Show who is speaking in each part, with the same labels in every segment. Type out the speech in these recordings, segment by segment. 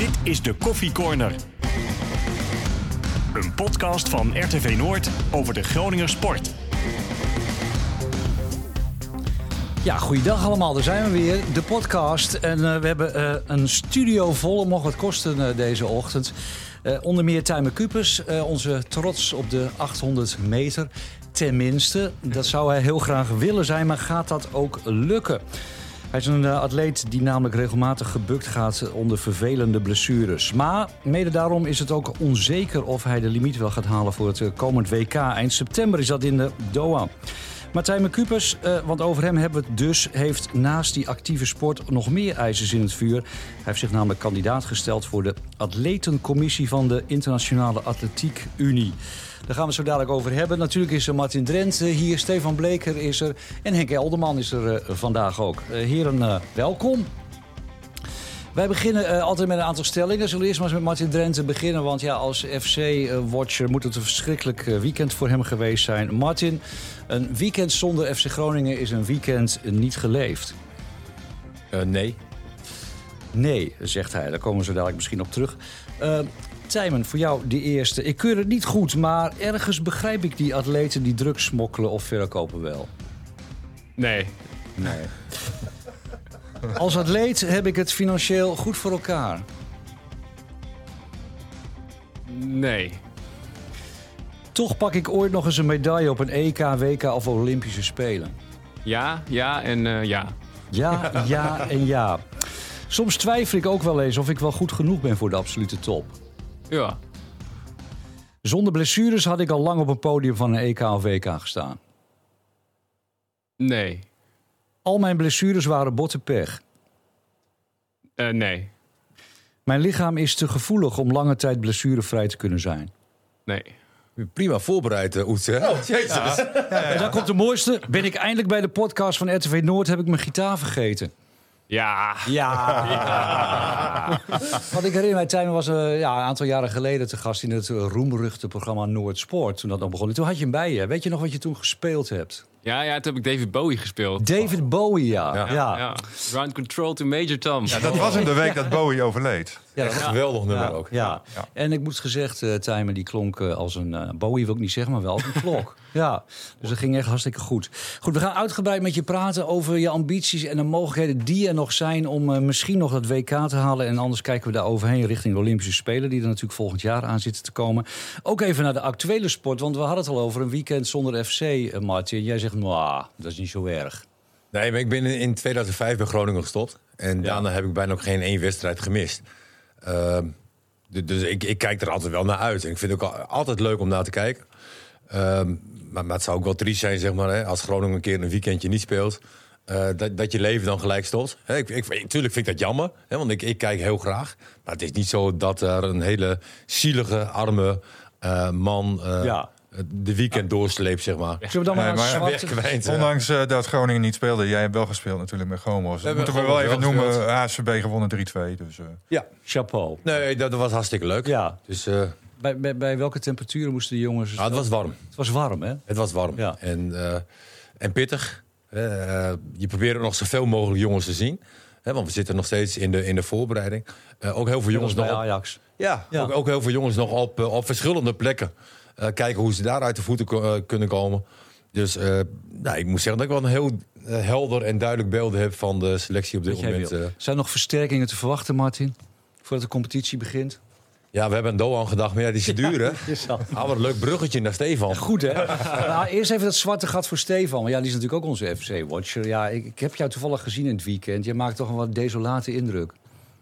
Speaker 1: Dit is de Koffie Corner. Een podcast van RTV Noord over de Groninger sport.
Speaker 2: Ja, goeiedag allemaal. Daar zijn we weer. De podcast. En eh, we hebben eh, een studio vol. Mocht wat kosten eh, deze ochtend. Onder meer Tijmen Kupers. onze trots op de 800 meter. Tenminste, dat zou hij heel graag willen zijn. Maar gaat dat ook lukken? Hij is een eh, atleet die namelijk regelmatig gebukt gaat onder vervelende blessures. Maar mede daarom is het ook onzeker of hij de limiet wel gaat halen voor het eh, komend WK. Eind september is dat in de Doha. Martijn Kupers, eh, want over hem hebben we het dus, heeft naast die actieve sport nog meer ijzers in het vuur. Hij heeft zich namelijk kandidaat gesteld voor de atletencommissie van de Internationale Atletiek Unie. Daar gaan we het zo dadelijk over hebben. Natuurlijk is er Martin Drent eh, hier, Stefan Bleker is er en Henk Elderman is er eh, vandaag ook. Eh, heren, welkom. Wij beginnen altijd met een aantal stellingen. Zullen we eerst maar eens met Martin Drenthe beginnen? Want ja, als FC-watcher moet het een verschrikkelijk weekend voor hem geweest zijn. Martin, een weekend zonder FC Groningen is een weekend niet geleefd.
Speaker 3: Nee.
Speaker 2: Nee, zegt hij. Daar komen we zo dadelijk misschien op terug. Tijmen, voor jou de eerste. Ik keur het niet goed, maar ergens begrijp ik die atleten die drugs smokkelen of verkopen wel.
Speaker 3: Nee.
Speaker 2: Nee. Als atleet heb ik het financieel goed voor elkaar.
Speaker 3: Nee.
Speaker 2: Toch pak ik ooit nog eens een medaille op een EK, WK of Olympische Spelen.
Speaker 3: Ja, ja en eh, ja.
Speaker 2: Ja, ja en ja. Soms twijfel ik ook wel eens of ik wel goed genoeg ben voor de absolute top.
Speaker 3: Ja.
Speaker 2: Zonder blessures had ik al lang op een podium van een EK of WK gestaan.
Speaker 3: Nee.
Speaker 2: Al mijn blessures waren bottenpech.
Speaker 3: Eh, nee.
Speaker 2: Mijn lichaam is te gevoelig om lange tijd blessurevrij te kunnen zijn.
Speaker 3: Nee.
Speaker 4: Prima voorbereid, uh, hè? Jezus.
Speaker 2: En dan komt de mooiste. Ben ik eindelijk bij de podcast van RTV Noord, heb ik mijn gitaar vergeten.
Speaker 3: Ja.
Speaker 2: Ja. Want ik herinner mij, Tijmen was eh, ja, een aantal jaren geleden te gast in het uh, roemruchte programma Noord Sport. Toen dat nog begon. En toen had je hem bij je. Weet je nog wat je toen gespeeld hebt?
Speaker 3: Ja, ja, toen heb ik David Bowie gespeeld.
Speaker 2: David Bowie, ja. Ja, ja.
Speaker 3: Ja. Ground Control to Major Tom.
Speaker 5: Ja, dat was in de week dat Bowie overleed.
Speaker 2: dat
Speaker 4: Echt geweldig nummer
Speaker 2: ja,
Speaker 4: ook.
Speaker 2: Ja.
Speaker 5: Ja.
Speaker 2: En ik moet gezegd, eh Tijmen, die klonk eh, als een... eh, Bowie wil ik niet zeggen, maar wel als een klok. ja, dus dat ging echt hartstikke goed. Goed, we gaan uitgebreid met je praten over je ambities en de mogelijkheden die er nog zijn... om eh, misschien nog dat WK te halen. En anders kijken we daar overheen richting de Olympische Spelen... die er natuurlijk volgend jaar aan zitten te komen. Ook even naar de actuele sport, want we hadden het al over een weekend zonder FC, Martin. Jij zegt, nou, dat is niet zo erg.
Speaker 4: Nee, maar ik ben in 2005 bij Groningen gestopt. En daarna heb ik bijna ook geen één wedstrijd gemist. Ehm, du- dus ik, ik kijk er altijd wel naar uit. En ik vind het ook al- altijd leuk om naar te kijken. Ehm, maar, maar het zou ook wel triest zijn, zeg maar, hè, als Groningen een keer een weekendje niet speelt. eh, dat, dat je leven dan gelijk stopt. Hè, ik, ik, tuurlijk vind ik dat jammer, hè, want ik, ik kijk heel graag. Maar het is niet zo dat er een hele zielige, arme eh, man eh,
Speaker 2: Ja.
Speaker 4: De weekend doorsleept, zeg maar.
Speaker 2: Zullen we dan maar, een
Speaker 5: maar-
Speaker 2: zwarte-
Speaker 4: Wegkwijnt, hè.
Speaker 5: Ondanks eh, dat Groningen niet speelde, jij hebt wel gespeeld natuurlijk met Gomos. Dat
Speaker 4: hebben
Speaker 5: moeten we wel even noemen.
Speaker 4: gespeeld.
Speaker 5: ASVB gewonnen 3-2. Dus, eh,
Speaker 4: Ja,
Speaker 2: Chapeau.
Speaker 4: nee, dat, dat was hartstikke leuk.
Speaker 2: Ja.
Speaker 4: Dus uh,
Speaker 2: Bij, bij, bij welke temperaturen moesten de jongens...
Speaker 4: het was warm.
Speaker 2: Het was warm, hè?
Speaker 4: Het was warm.
Speaker 2: Ja.
Speaker 4: En, eh, en pittig. Eh, je probeert nog zoveel mogelijk jongens te zien. Hè, want we zitten nog steeds in de, in de voorbereiding. Eh, ook heel veel jongens
Speaker 2: bij
Speaker 4: nog op,
Speaker 2: Ajax.
Speaker 4: ja,
Speaker 2: Ja.
Speaker 4: Ook, ook heel veel jongens nog op, eh, op verschillende plekken. Eh, kijken hoe ze daar uit de voeten eh, kunnen komen. Dus eh, nou, ik moet zeggen dat ik wel een heel helder en duidelijk beeld heb van de selectie op dit moment.
Speaker 2: Zijn er nog versterkingen te verwachten, Martin? Voordat de competitie begint?
Speaker 4: ja, we hebben een Doan gedacht, maar ja, die is te duur, hè? Ah, wat een leuk bruggetje naar Stefan.
Speaker 2: Goed, hè? nou, eerst even dat zwarte gat voor Stefan. Ja, die is natuurlijk ook onze FC-watcher. Ja, ik, ik heb jou toevallig gezien in het weekend. Je maakt toch een wat desolate indruk.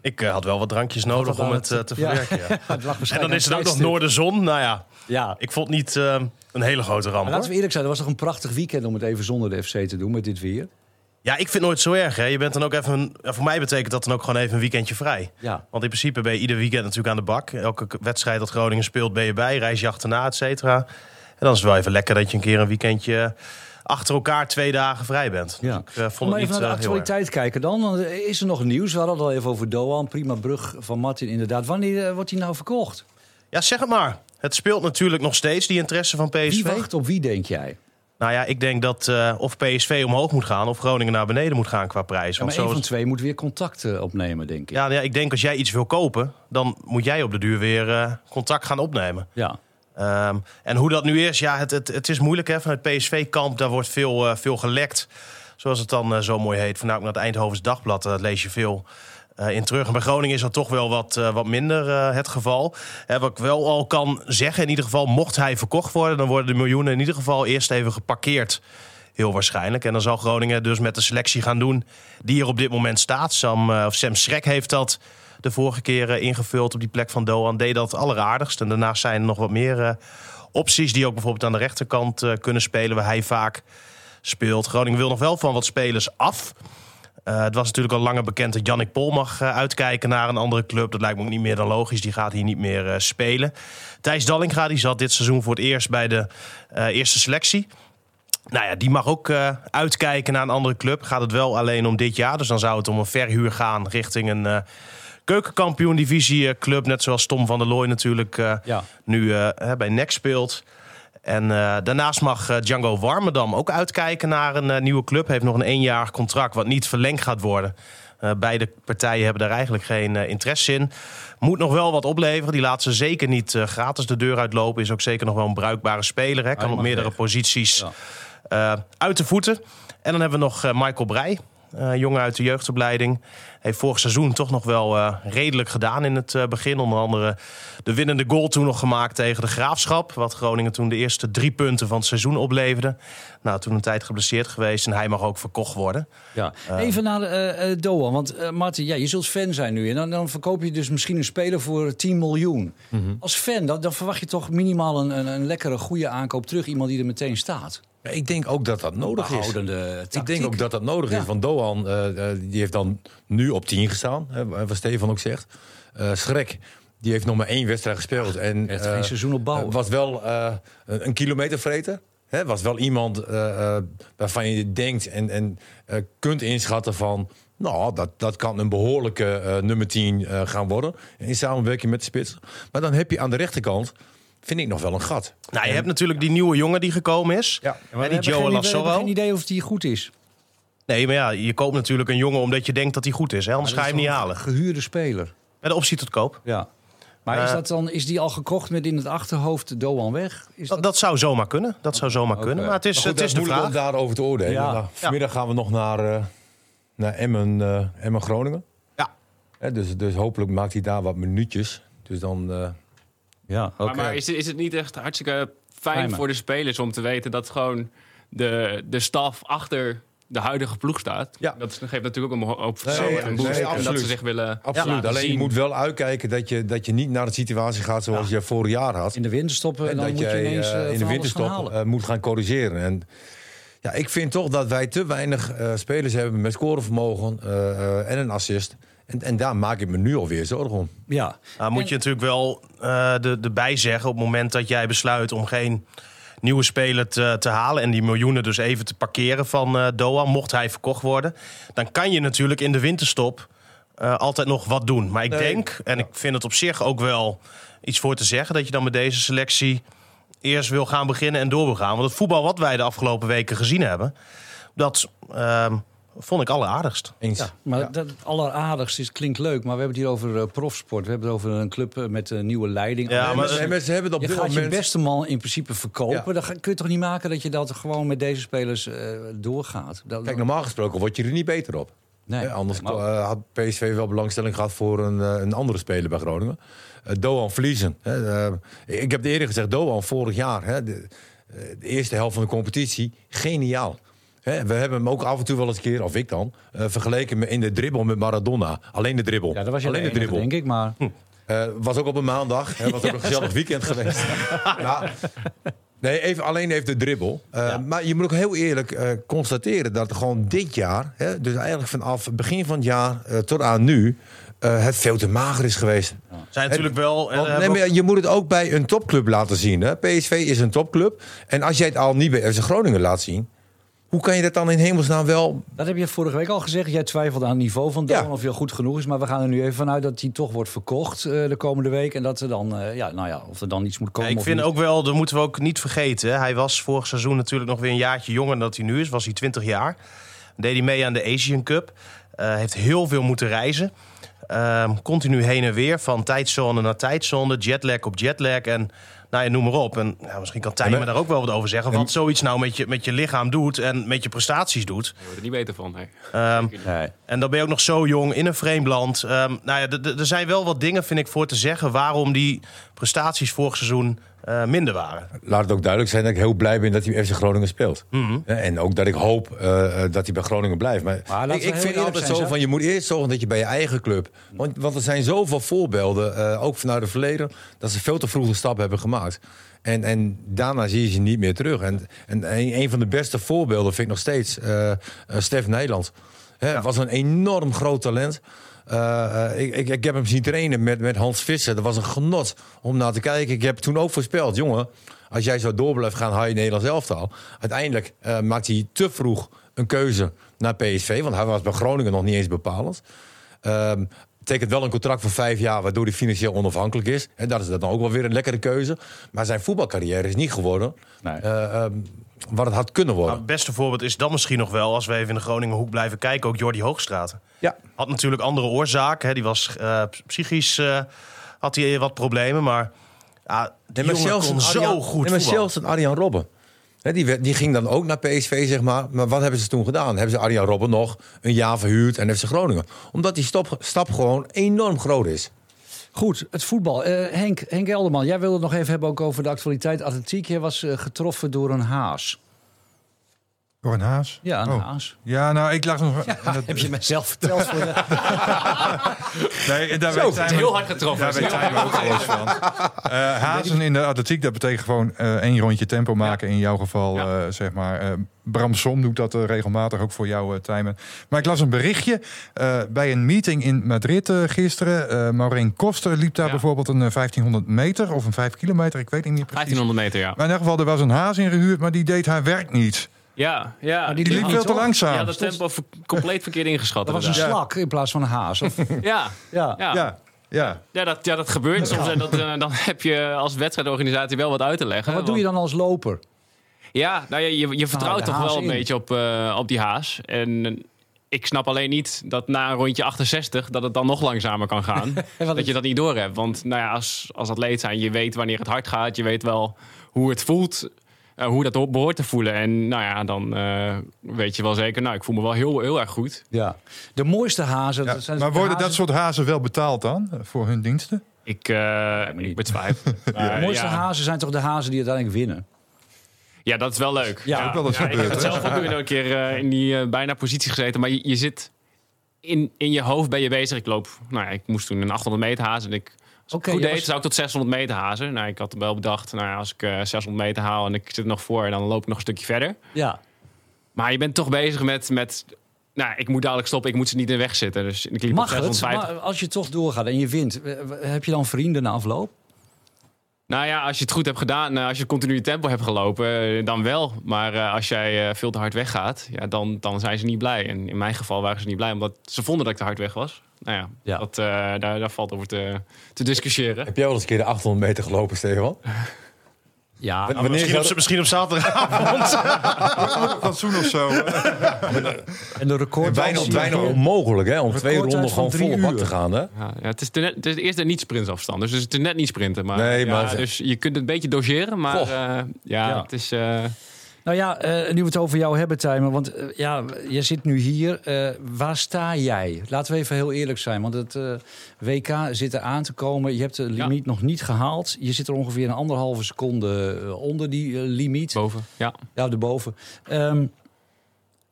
Speaker 6: Ik eh, had wel wat drankjes nodig om het eh, te verwerken. Ja.
Speaker 2: Het
Speaker 6: En dan is het ook nog. Noorderzon. Nou ja,
Speaker 2: Ja.
Speaker 6: ik vond niet eh, een hele grote ramp.
Speaker 2: Maar laten we eerlijk zijn, dat was toch een prachtig weekend om het even zonder de FC te doen met dit weer?
Speaker 6: Ja, ik vind het nooit zo erg. Hè. Je bent dan ook even. voor mij betekent dat dan ook gewoon even een weekendje vrij.
Speaker 2: Ja.
Speaker 6: Want in principe ben je ieder weekend natuurlijk aan de bak. Elke wedstrijd dat Groningen speelt, ben je bij. Reis je achterna, et cetera. En dan is het wel even lekker dat je een keer een weekendje achter elkaar twee dagen vrij bent.
Speaker 2: Ja.
Speaker 6: Dus ik eh, vond het
Speaker 2: even
Speaker 6: niet
Speaker 2: naar de
Speaker 6: eh,
Speaker 2: actualiteit kijken dan. Want, Is er nog nieuws? We hadden het al even over Doan. Prima brug van Martin inderdaad. Wanneer eh, wordt hij nou verkocht?
Speaker 6: Ja, zeg het maar. Het speelt natuurlijk nog steeds, die interesse van PSV.
Speaker 2: Wie wacht op wie, denk jij?
Speaker 6: Nou ja, ik denk dat of PSV omhoog moet gaan... of Groningen naar beneden moet gaan qua prijs.
Speaker 2: Ja, maar
Speaker 6: Want zo
Speaker 2: van twee moet weer contact opnemen, denk ik.
Speaker 6: ja, ja, ik denk als jij iets wil kopen... dan moet jij op de duur weer contact gaan opnemen.
Speaker 2: Ja.
Speaker 6: Ehm, en hoe dat nu is, ja, het, het, het is moeilijk hè, van het PSV-kamp. Daar wordt veel, eh, veel gelekt, zoals het dan eh, zo mooi heet. Naar het Eindhovens Dagblad, daar lees je veel eh, in terug. En bij Groningen is dat toch wel wat, eh, wat minder eh, het geval. Wat ik wel al kan zeggen, in ieder geval, mocht hij verkocht worden... dan worden de miljoenen in ieder geval eerst even geparkeerd. Heel waarschijnlijk. En dan zal Groningen dus met de selectie gaan doen die er op dit moment staat. Sam, eh, of Sam Schrek heeft dat de vorige keer eh, ingevuld op die plek van Doan. Deed dat het alleraardigst. En daarnaast zijn er nog wat meer eh, opties die ook bijvoorbeeld aan de rechterkant eh, kunnen spelen. Waar hij vaak speelt. Groningen wil nog wel van wat spelers af. Eh, het was natuurlijk al langer bekend dat Jannik Pol mag uitkijken naar een andere club. Dat lijkt me ook niet meer dan logisch. Die gaat hier niet meer spelen. Thijs Dallinga die zat dit seizoen voor het eerst bij de eerste selectie. Nou ja, die mag ook uitkijken naar een andere club. Gaat het wel alleen om dit jaar. Dus dan zou het om een verhuur gaan richting een keukenkampioen divisie club. Net zoals Tom van der Looy natuurlijk eh,
Speaker 2: Ja.
Speaker 6: nu eh, bij NEC speelt. En eh, daarnaast mag eh, Django Warmerdam ook uitkijken naar een eh, nieuwe club. Heeft nog een eenjarig contract wat niet verlengd gaat worden. Eh, beide partijen hebben daar eigenlijk geen eh, interesse in. Moet nog wel wat opleveren. Die laat ze zeker niet eh, gratis de deur uitlopen. Is ook zeker nog wel een bruikbare speler. Hè. Kan op meerdere
Speaker 2: weg.
Speaker 6: posities
Speaker 2: Ja.
Speaker 6: eh, uit de voeten. En dan hebben we nog eh, Michael Breij. eh, jongen uit de jeugdopleiding. Heeft vorig seizoen toch nog wel eh, redelijk gedaan in het eh, begin. Onder andere de winnende goal toen nog gemaakt tegen de Graafschap. Wat Groningen toen de eerste drie punten van het seizoen opleverde. Nou, toen een tijd geblesseerd geweest. En hij mag ook verkocht worden.
Speaker 2: Ja. Even naar eh, eh, Doan. Want eh, Martin, ja, je zult fan zijn nu. En dan, dan verkoop je dus misschien een speler voor 10 miljoen. Als fan, dan, dan verwacht je toch minimaal een, een, een lekkere, goede aankoop terug. Iemand die er meteen staat.
Speaker 4: Ja, Ik denk ook dat dat nodig is. Ik denk ook dat dat nodig
Speaker 2: Ja.
Speaker 4: is. Want Doan eh, eh, die heeft dan nu op 10 gestaan, hè, wat Stefan ook zegt. Eh Schrek, die heeft nog maar één wedstrijd gespeeld. En,
Speaker 2: Echt
Speaker 4: eh,
Speaker 2: geen seizoen opbouwen.
Speaker 4: eh, Was wel eh, een kilometervreter. Hè, was wel iemand eh, eh, waarvan je denkt en, en eh, kunt inschatten van... Nou, dat, dat kan een behoorlijke eh, nummer 10 eh, gaan worden. In samenwerking met de spits. Maar dan heb je aan de rechterkant, vind ik nog wel een gat.
Speaker 6: Nou, je hebt natuurlijk die nieuwe jongen die gekomen is.
Speaker 4: Ja.
Speaker 2: Maar
Speaker 6: die Joe
Speaker 2: we hebben
Speaker 6: Lassoro.
Speaker 2: geen idee of die goed is.
Speaker 6: Nee, maar ja, je koopt natuurlijk een jongen omdat je denkt dat hij goed is. Hè? Anders ga je hem niet halen.
Speaker 2: Gehuurde speler.
Speaker 6: Met de optie tot koop.
Speaker 2: Ja. Maar is,
Speaker 6: Eh,
Speaker 2: dat dan, is die al gekocht met in het achterhoofd Doan weg? Is
Speaker 6: Dat, dat zou zomaar kunnen. Dat zou zomaar kunnen. Maar het is,
Speaker 4: Maar goed,
Speaker 6: het is de
Speaker 4: moeilijk
Speaker 6: vraag.
Speaker 4: om daarover te oordelen.
Speaker 2: Ja.
Speaker 4: Nou, vanmiddag gaan we nog naar, eh, naar Emmen, eh, Emmen Groningen.
Speaker 6: Ja.
Speaker 4: Hè, dus, dus hopelijk maakt hij daar wat minuutjes. Dus dan. eh,
Speaker 2: Ja.
Speaker 3: Maar, maar is, het- is het niet echt hartstikke fijn
Speaker 2: Fijn,
Speaker 3: voor de spelers om te weten dat gewoon de, de staf achter de huidige ploeg staat?
Speaker 4: Ja.
Speaker 3: Dat geeft natuurlijk ook een hoop
Speaker 4: Nee,
Speaker 3: vertrouwen en
Speaker 4: nee,
Speaker 3: boost. en dat ze zich willen
Speaker 4: absoluut.
Speaker 3: laten
Speaker 4: Alleen je moet wel uitkijken dat je, dat je niet naar de situatie gaat zoals je vorig jaar had.
Speaker 2: In de winterstoppen en
Speaker 4: En
Speaker 2: dan
Speaker 4: dat
Speaker 2: moet je
Speaker 4: jij
Speaker 2: ineens
Speaker 4: eh,
Speaker 2: eh,
Speaker 4: in de winterstop
Speaker 2: halen.
Speaker 4: eh, moet gaan corrigeren. En ja, ik vind toch dat wij te weinig eh, spelers hebben met scorevermogen eh, eh, en een assist. En, en daar maak ik me nu alweer zorgen om.
Speaker 2: ja.
Speaker 6: Nou, moet je natuurlijk wel eh de, erbij zeggen... op het moment dat jij besluit om geen nieuwe speler te, te halen... en die miljoenen dus even te parkeren van eh Doha, mocht hij verkocht worden... dan kan je natuurlijk in de winterstop eh, altijd nog wat doen. Maar ik
Speaker 4: Nee,
Speaker 6: denk, en ik vind het op zich ook wel iets voor te zeggen... dat je dan met deze selectie eerst wil gaan beginnen en door wil gaan. Want het voetbal wat wij de afgelopen weken gezien hebben... dat ehm, vond ik alleraardigst.
Speaker 4: Eens.
Speaker 2: Maar
Speaker 4: Ja.
Speaker 2: dat het alleraardigste is, klinkt leuk, maar we hebben het hier over eh, profsport. We hebben het over een club eh, met een nieuwe leiding.
Speaker 6: Ja, maar-
Speaker 4: maar, nee, maar ze hebben het op
Speaker 2: je
Speaker 4: dit
Speaker 2: gaat
Speaker 4: moment...
Speaker 2: je beste man in principe verkopen.
Speaker 4: Ja.
Speaker 2: Dan kun je toch niet maken dat je dat gewoon met deze spelers eh, doorgaat? Dat,
Speaker 4: Kijk, normaal gesproken word je er niet beter op.
Speaker 2: nee.
Speaker 4: Anders
Speaker 2: Maar-
Speaker 4: had PSV wel belangstelling gehad voor een, een andere speler bij Groningen. Doan verliezen. Hè, ik heb het eerder gezegd, Doan vorig jaar, hè, de, de eerste helft van de competitie, geniaal. Hè, we hebben hem ook af en toe wel eens een keer, of ik dan, eh, vergeleken in de dribbel met Maradona. Alleen de dribbel.
Speaker 2: ja, dat was je
Speaker 4: Alleen
Speaker 2: de
Speaker 4: dribbel.
Speaker 2: denk ik. Maar
Speaker 4: Eh, was ook op een maandag. Het was ook een gezellig weekend geweest. Ja. Nee, even alleen even de dribbel. Eh, Maar je moet ook heel eerlijk constateren dat gewoon dit jaar, hè, dus eigenlijk vanaf begin van het jaar tot aan nu, het veel te mager is geweest.
Speaker 6: Zijn natuurlijk wel...
Speaker 4: Want, nee, maar je moet het ook bij een topclub laten zien. Hè? PSV is een topclub. En als jij het al niet bij FC Groningen laat zien, Hoe kan je dat dan in hemelsnaam wel...
Speaker 2: Dat heb je vorige week al gezegd. Jij twijfelde aan het niveau van Doan
Speaker 4: Ja.
Speaker 2: of hij al goed genoeg is. Maar we gaan er nu even vanuit dat hij toch wordt verkocht eh, de komende week. En dat er dan, eh, ja, nou ja, of er dan iets moet
Speaker 6: Ja,
Speaker 2: komen.
Speaker 6: ik
Speaker 2: of
Speaker 6: vind
Speaker 2: niet.
Speaker 6: ook wel, dat moeten we ook niet vergeten. hè. Hij was vorig seizoen natuurlijk nog weer een jaartje jonger dan dat hij nu is. Was hij 20 jaar. Deed hij mee aan de Asian Cup. Eh, heeft heel veel moeten reizen. Ehm, continu heen en weer, van tijdzone naar tijdzone, jetlag op jetlag en nou ja, noem maar op. En nou, misschien kan Tijmen
Speaker 4: Ja, maar-
Speaker 6: daar ook wel wat over zeggen. Wat zoiets nou met je, met je lichaam doet en met je prestaties doet.
Speaker 3: Je wordt er niet beter van. Nee.
Speaker 6: Ehm,
Speaker 2: Nee.
Speaker 6: en dan ben je ook nog zo jong in een vreemd land. Ehm, nou ja, er zijn wel wat dingen, vind ik, voor te zeggen... waarom die prestaties vorig seizoen eh, minder waren.
Speaker 4: Laat het ook duidelijk zijn dat ik heel blij ben dat hij FC Groningen speelt. Hè, En ook dat ik hoop eh, eh, dat hij bij Groningen blijft. Maar, ik, ik vind altijd
Speaker 2: zijn,
Speaker 4: zo van... je moet eerst zorgen dat je bij je eigen club... Want, want er zijn zoveel voorbeelden, eh, ook vanuit het verleden... dat ze veel te vroeg de stap hebben gemaakt. En, en daarna zie je ze niet meer terug. En, en een, een van de beste voorbeelden vind ik nog steeds Stef Nederland. Hè, Was een enorm groot talent. Eh, eh, ik, ik, ik heb hem zien trainen met, met Hans Visser. Dat was een genot om naar te kijken. Ik heb toen ook voorspeld, jongen, als jij zo door blijft gaan, haal je Nederlands elftal. Uiteindelijk eh maakt hij te vroeg een keuze naar PSV, want hij was bij Groningen nog niet eens bepalend. Ehm tekent wel een contract voor vijf jaar, waardoor hij financieel onafhankelijk is. En dat is dan ook wel weer een lekkere keuze. Maar zijn voetbalcarrière is niet geworden
Speaker 2: Nee.
Speaker 4: eh, ehm, wat het had kunnen worden.
Speaker 6: het beste voorbeeld is dan misschien nog wel... als we even in de Groningen hoek blijven kijken, ook Jordi Hoogstraat.
Speaker 4: Ja.
Speaker 6: Had natuurlijk andere oorzaken. Hè. Die was eh, psychisch... eh, had hij wat problemen, maar... Ja, die jongen kon zo
Speaker 4: Arjan-
Speaker 6: goed voetballen.
Speaker 4: zelfs een Arjan Robben. Die, die ging dan ook naar PSV, zeg maar. Maar wat hebben ze toen gedaan? Hebben ze Arjan Robben nog een jaar verhuurd en FC Groningen? Omdat die stap gewoon enorm groot is.
Speaker 2: Goed, het voetbal. Eh, Henk, Henk Elderman, jij wilde het nog even hebben ook over de actualiteit atletiek. Jij was eh, getroffen door een haas.
Speaker 5: Door een haas?
Speaker 2: Ja, een
Speaker 5: Oh.
Speaker 2: haas.
Speaker 5: Ja, nou, ik lag nog... dat-
Speaker 2: Heb je mijzelf verteld? Voor de...
Speaker 5: Nee, daar
Speaker 4: Zo,
Speaker 5: weet
Speaker 3: Heel hard getroffen.
Speaker 5: Daar weet Tijmen ook alles van. Eh, hazen in de atletiek, dat betekent gewoon eh, één rondje tempo maken. In jouw geval,
Speaker 3: Ja.
Speaker 5: eh, zeg maar. Bram Som doet dat regelmatig, ook voor jou, Tijmen. Maar ik las een berichtje bij een meeting in Madrid gisteren. Maureen Koster liep daar bijvoorbeeld een eh, 1500 meter of een 5 kilometer. Ik weet niet precies.
Speaker 3: 1500 meter, ja.
Speaker 5: Maar in ieder geval, er was een haas ingehuurd, maar die deed haar werk niet.
Speaker 3: Ja, ja.
Speaker 2: die
Speaker 5: Die
Speaker 2: liep
Speaker 5: veel te langzaam.
Speaker 3: Ja, dat tempo ver- compleet verkeerd ingeschat.
Speaker 2: Dat was een slak in plaats van een haas. Of,
Speaker 3: Ja,
Speaker 2: ja.
Speaker 3: ja.
Speaker 5: ja, ja.
Speaker 3: Ja, dat, ja, dat gebeurt soms. En dat, eh, dan heb je als wedstrijdorganisatie wel wat uit te leggen.
Speaker 2: En wat doe je dan als loper?
Speaker 3: Ja, nou ja, je, je vertrouwt
Speaker 2: de
Speaker 3: toch wel een
Speaker 2: in.
Speaker 3: beetje op, eh, op die haas. En eh, ik snap alleen niet dat na een rondje 68 dat het dan nog langzamer kan gaan. dat je dat niet door hebt. Want nou ja, als, als atleet zijn, je weet wanneer het hard gaat. Je weet wel hoe het voelt. Eh, hoe dat ho- behoort te voelen. En nou ja, dan eh, weet je wel zeker, nou, ik voel me wel heel, heel erg goed.
Speaker 2: Ja. De mooiste hazen.
Speaker 5: Ja,
Speaker 2: dat zijn
Speaker 5: maar
Speaker 2: de
Speaker 5: worden dat soort hazen wel betaald dan eh, voor hun diensten?
Speaker 3: Ik, eh ik betwijfel.
Speaker 2: De mooiste
Speaker 3: ja.
Speaker 2: hazen zijn toch de hazen die uiteindelijk winnen?
Speaker 3: Ja, dat is wel leuk.
Speaker 2: Ja, ook
Speaker 5: wel eens
Speaker 3: ik heb
Speaker 5: gebeurd,
Speaker 3: het zelf ook weer een keer eh, in die bijna positie gezeten. Maar je, je zit in, in je hoofd ben je bezig. Ik loop, nou ja, ik moest toen een 800 meter hazen. En ik, ik goed deed,
Speaker 2: was-
Speaker 3: zou ik tot 600 meter hazen. Nou, ik had wel bedacht, nou ja, als ik eh, 600 meter haal en ik zit er nog voor, dan loop ik nog een stukje verder.
Speaker 2: Ja.
Speaker 3: Maar je bent toch bezig met, met nou, ik moet dadelijk stoppen, ik moet ze niet in de weg zitten. Dus ik liep op
Speaker 2: Mag het?
Speaker 3: 650.
Speaker 2: Maar als je toch doorgaat en je wint, eh, heb je dan vrienden na afloop?
Speaker 3: Nou ja, als je het goed hebt gedaan, eh, als je continu tempo hebt gelopen, eh, dan wel. Maar eh, als jij eh, veel te hard weggaat, ja, dan, dan zijn ze niet blij. En in mijn geval waren ze niet blij, omdat ze vonden dat ik te hard weg was. Nou ja,
Speaker 2: Ja.
Speaker 3: Dat, eh, daar, daar valt over te, te discussiëren.
Speaker 4: Heb jij wel eens een keer de 800 meter gelopen, Stefan?
Speaker 2: Ja.
Speaker 4: Wanneer
Speaker 6: Misschien op, misschien op zaterdagavond.
Speaker 5: Fatsoen of zo.
Speaker 2: En de record
Speaker 4: bijna, bijna onmogelijk hè, om twee ronden gewoon bak
Speaker 2: uur.
Speaker 4: te gaan. Hè?
Speaker 3: Ja, ja, het, is net, het is eerst niet sprintsafstand, dus het is net niet sprinten. Maar,
Speaker 4: Nee,
Speaker 3: ja,
Speaker 4: maar-
Speaker 3: dus je kunt het een beetje doseren, maar eh, ja,
Speaker 2: Ja.
Speaker 3: het is... eh,
Speaker 2: Nou ja, eh, nu we het over jou hebben, Tijmen. Want eh, ja, je zit nu hier. Eh, waar sta jij? Laten we even heel eerlijk zijn. Want het WK zit er aan te komen. Je hebt de limiet nog niet gehaald. Je zit er ongeveer een anderhalve seconde onder die limiet.
Speaker 3: boven, ja.
Speaker 2: Ja, erboven. Ehm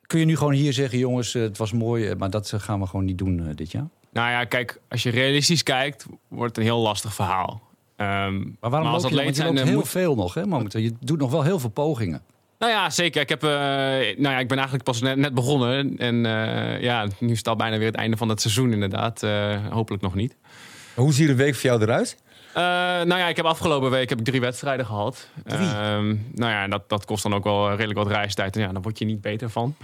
Speaker 2: kun je nu gewoon hier zeggen, jongens, het was mooi. maar dat gaan we gewoon niet doen dit jaar.
Speaker 3: Nou ja, kijk, als je realistisch kijkt, wordt het een heel lastig verhaal. Ehm,
Speaker 2: Maar waarom
Speaker 3: als
Speaker 2: loop je, je loopt heel
Speaker 3: moet-
Speaker 2: veel nog, hè, momenteel. Je doet nog wel heel veel pogingen.
Speaker 3: Nou ja, zeker. Ik, heb, eh, nou ja, ik ben eigenlijk pas net, net begonnen. En eh, ja, nu staat bijna weer het einde van het seizoen inderdaad. Eh, hopelijk nog niet.
Speaker 4: Hoe ziet de week voor jou eruit?
Speaker 3: Eh, nou ja, ik heb afgelopen week heb ik drie wedstrijden gehad.
Speaker 2: Drie?
Speaker 3: Ehm, nou ja, dat, dat kost dan ook wel redelijk wat reistijd. En ja, daar word je niet beter van.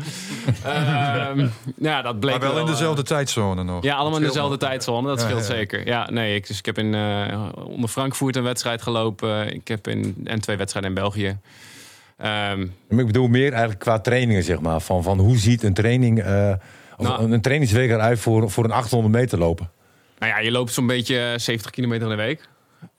Speaker 3: Ehm, ja, dat bleek
Speaker 5: Maar wel in dezelfde tijdzone nog.
Speaker 3: Ja, allemaal in dezelfde tijdzone. Dat
Speaker 5: Ja,
Speaker 3: scheelt
Speaker 5: ja.
Speaker 3: zeker. Ja, nee, ik, dus ik heb in, eh, onder Frankfurt een wedstrijd gelopen. Ik heb in, en twee wedstrijden in België. Ehm,
Speaker 4: ik bedoel meer eigenlijk qua trainingen, zeg maar. Van, van hoe ziet een training, eh, of
Speaker 3: Nou.
Speaker 4: een trainingsweek eruit voor, voor een 800 meter lopen?
Speaker 3: nou ja, je loopt zo'n beetje 70 kilometer in de week.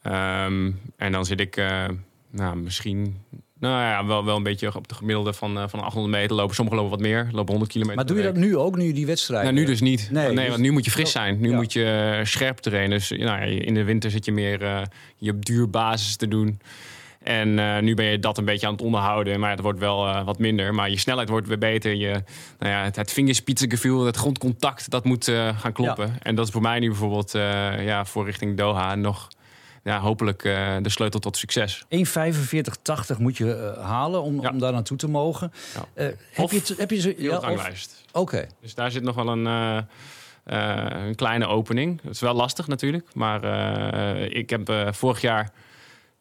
Speaker 3: Ehm, en dan zit ik eh, nou, misschien nou ja, wel, wel een beetje op de gemiddelde van, eh, van 800 meter lopen. Sommigen lopen wat meer, lopen 100 kilometer
Speaker 2: Maar doe je dat nu ook, nu die wedstrijd...
Speaker 3: Nou, nu dus niet.
Speaker 2: Nee,
Speaker 3: Nee,
Speaker 2: dus-
Speaker 3: want nu moet je fris zijn. Nu
Speaker 2: Ja.
Speaker 3: moet je scherp trainen. Dus nou, ja, in de winter zit je meer eh, je duurbasis te doen. En eh, nu ben je dat een beetje aan het onderhouden. Maar het wordt wel eh, wat minder. Maar je snelheid wordt weer beter. Je, nou ja, het, het vingerspitsengevoel, het grondcontact, dat moet eh, gaan kloppen. En dat is voor mij nu bijvoorbeeld ja, voor richting Doha nog ja, hopelijk de sleutel tot succes.
Speaker 2: 1,45,80 moet je halen om,
Speaker 3: Ja.
Speaker 2: om daar naartoe te mogen.
Speaker 3: Ja.
Speaker 2: Heb, je, het- heb je.
Speaker 3: Heel
Speaker 2: Ja,
Speaker 3: ranglijst.
Speaker 2: Oké.
Speaker 3: Dus daar zit nog wel een, een kleine opening. Dat is wel lastig natuurlijk. Maar ik heb vorig jaar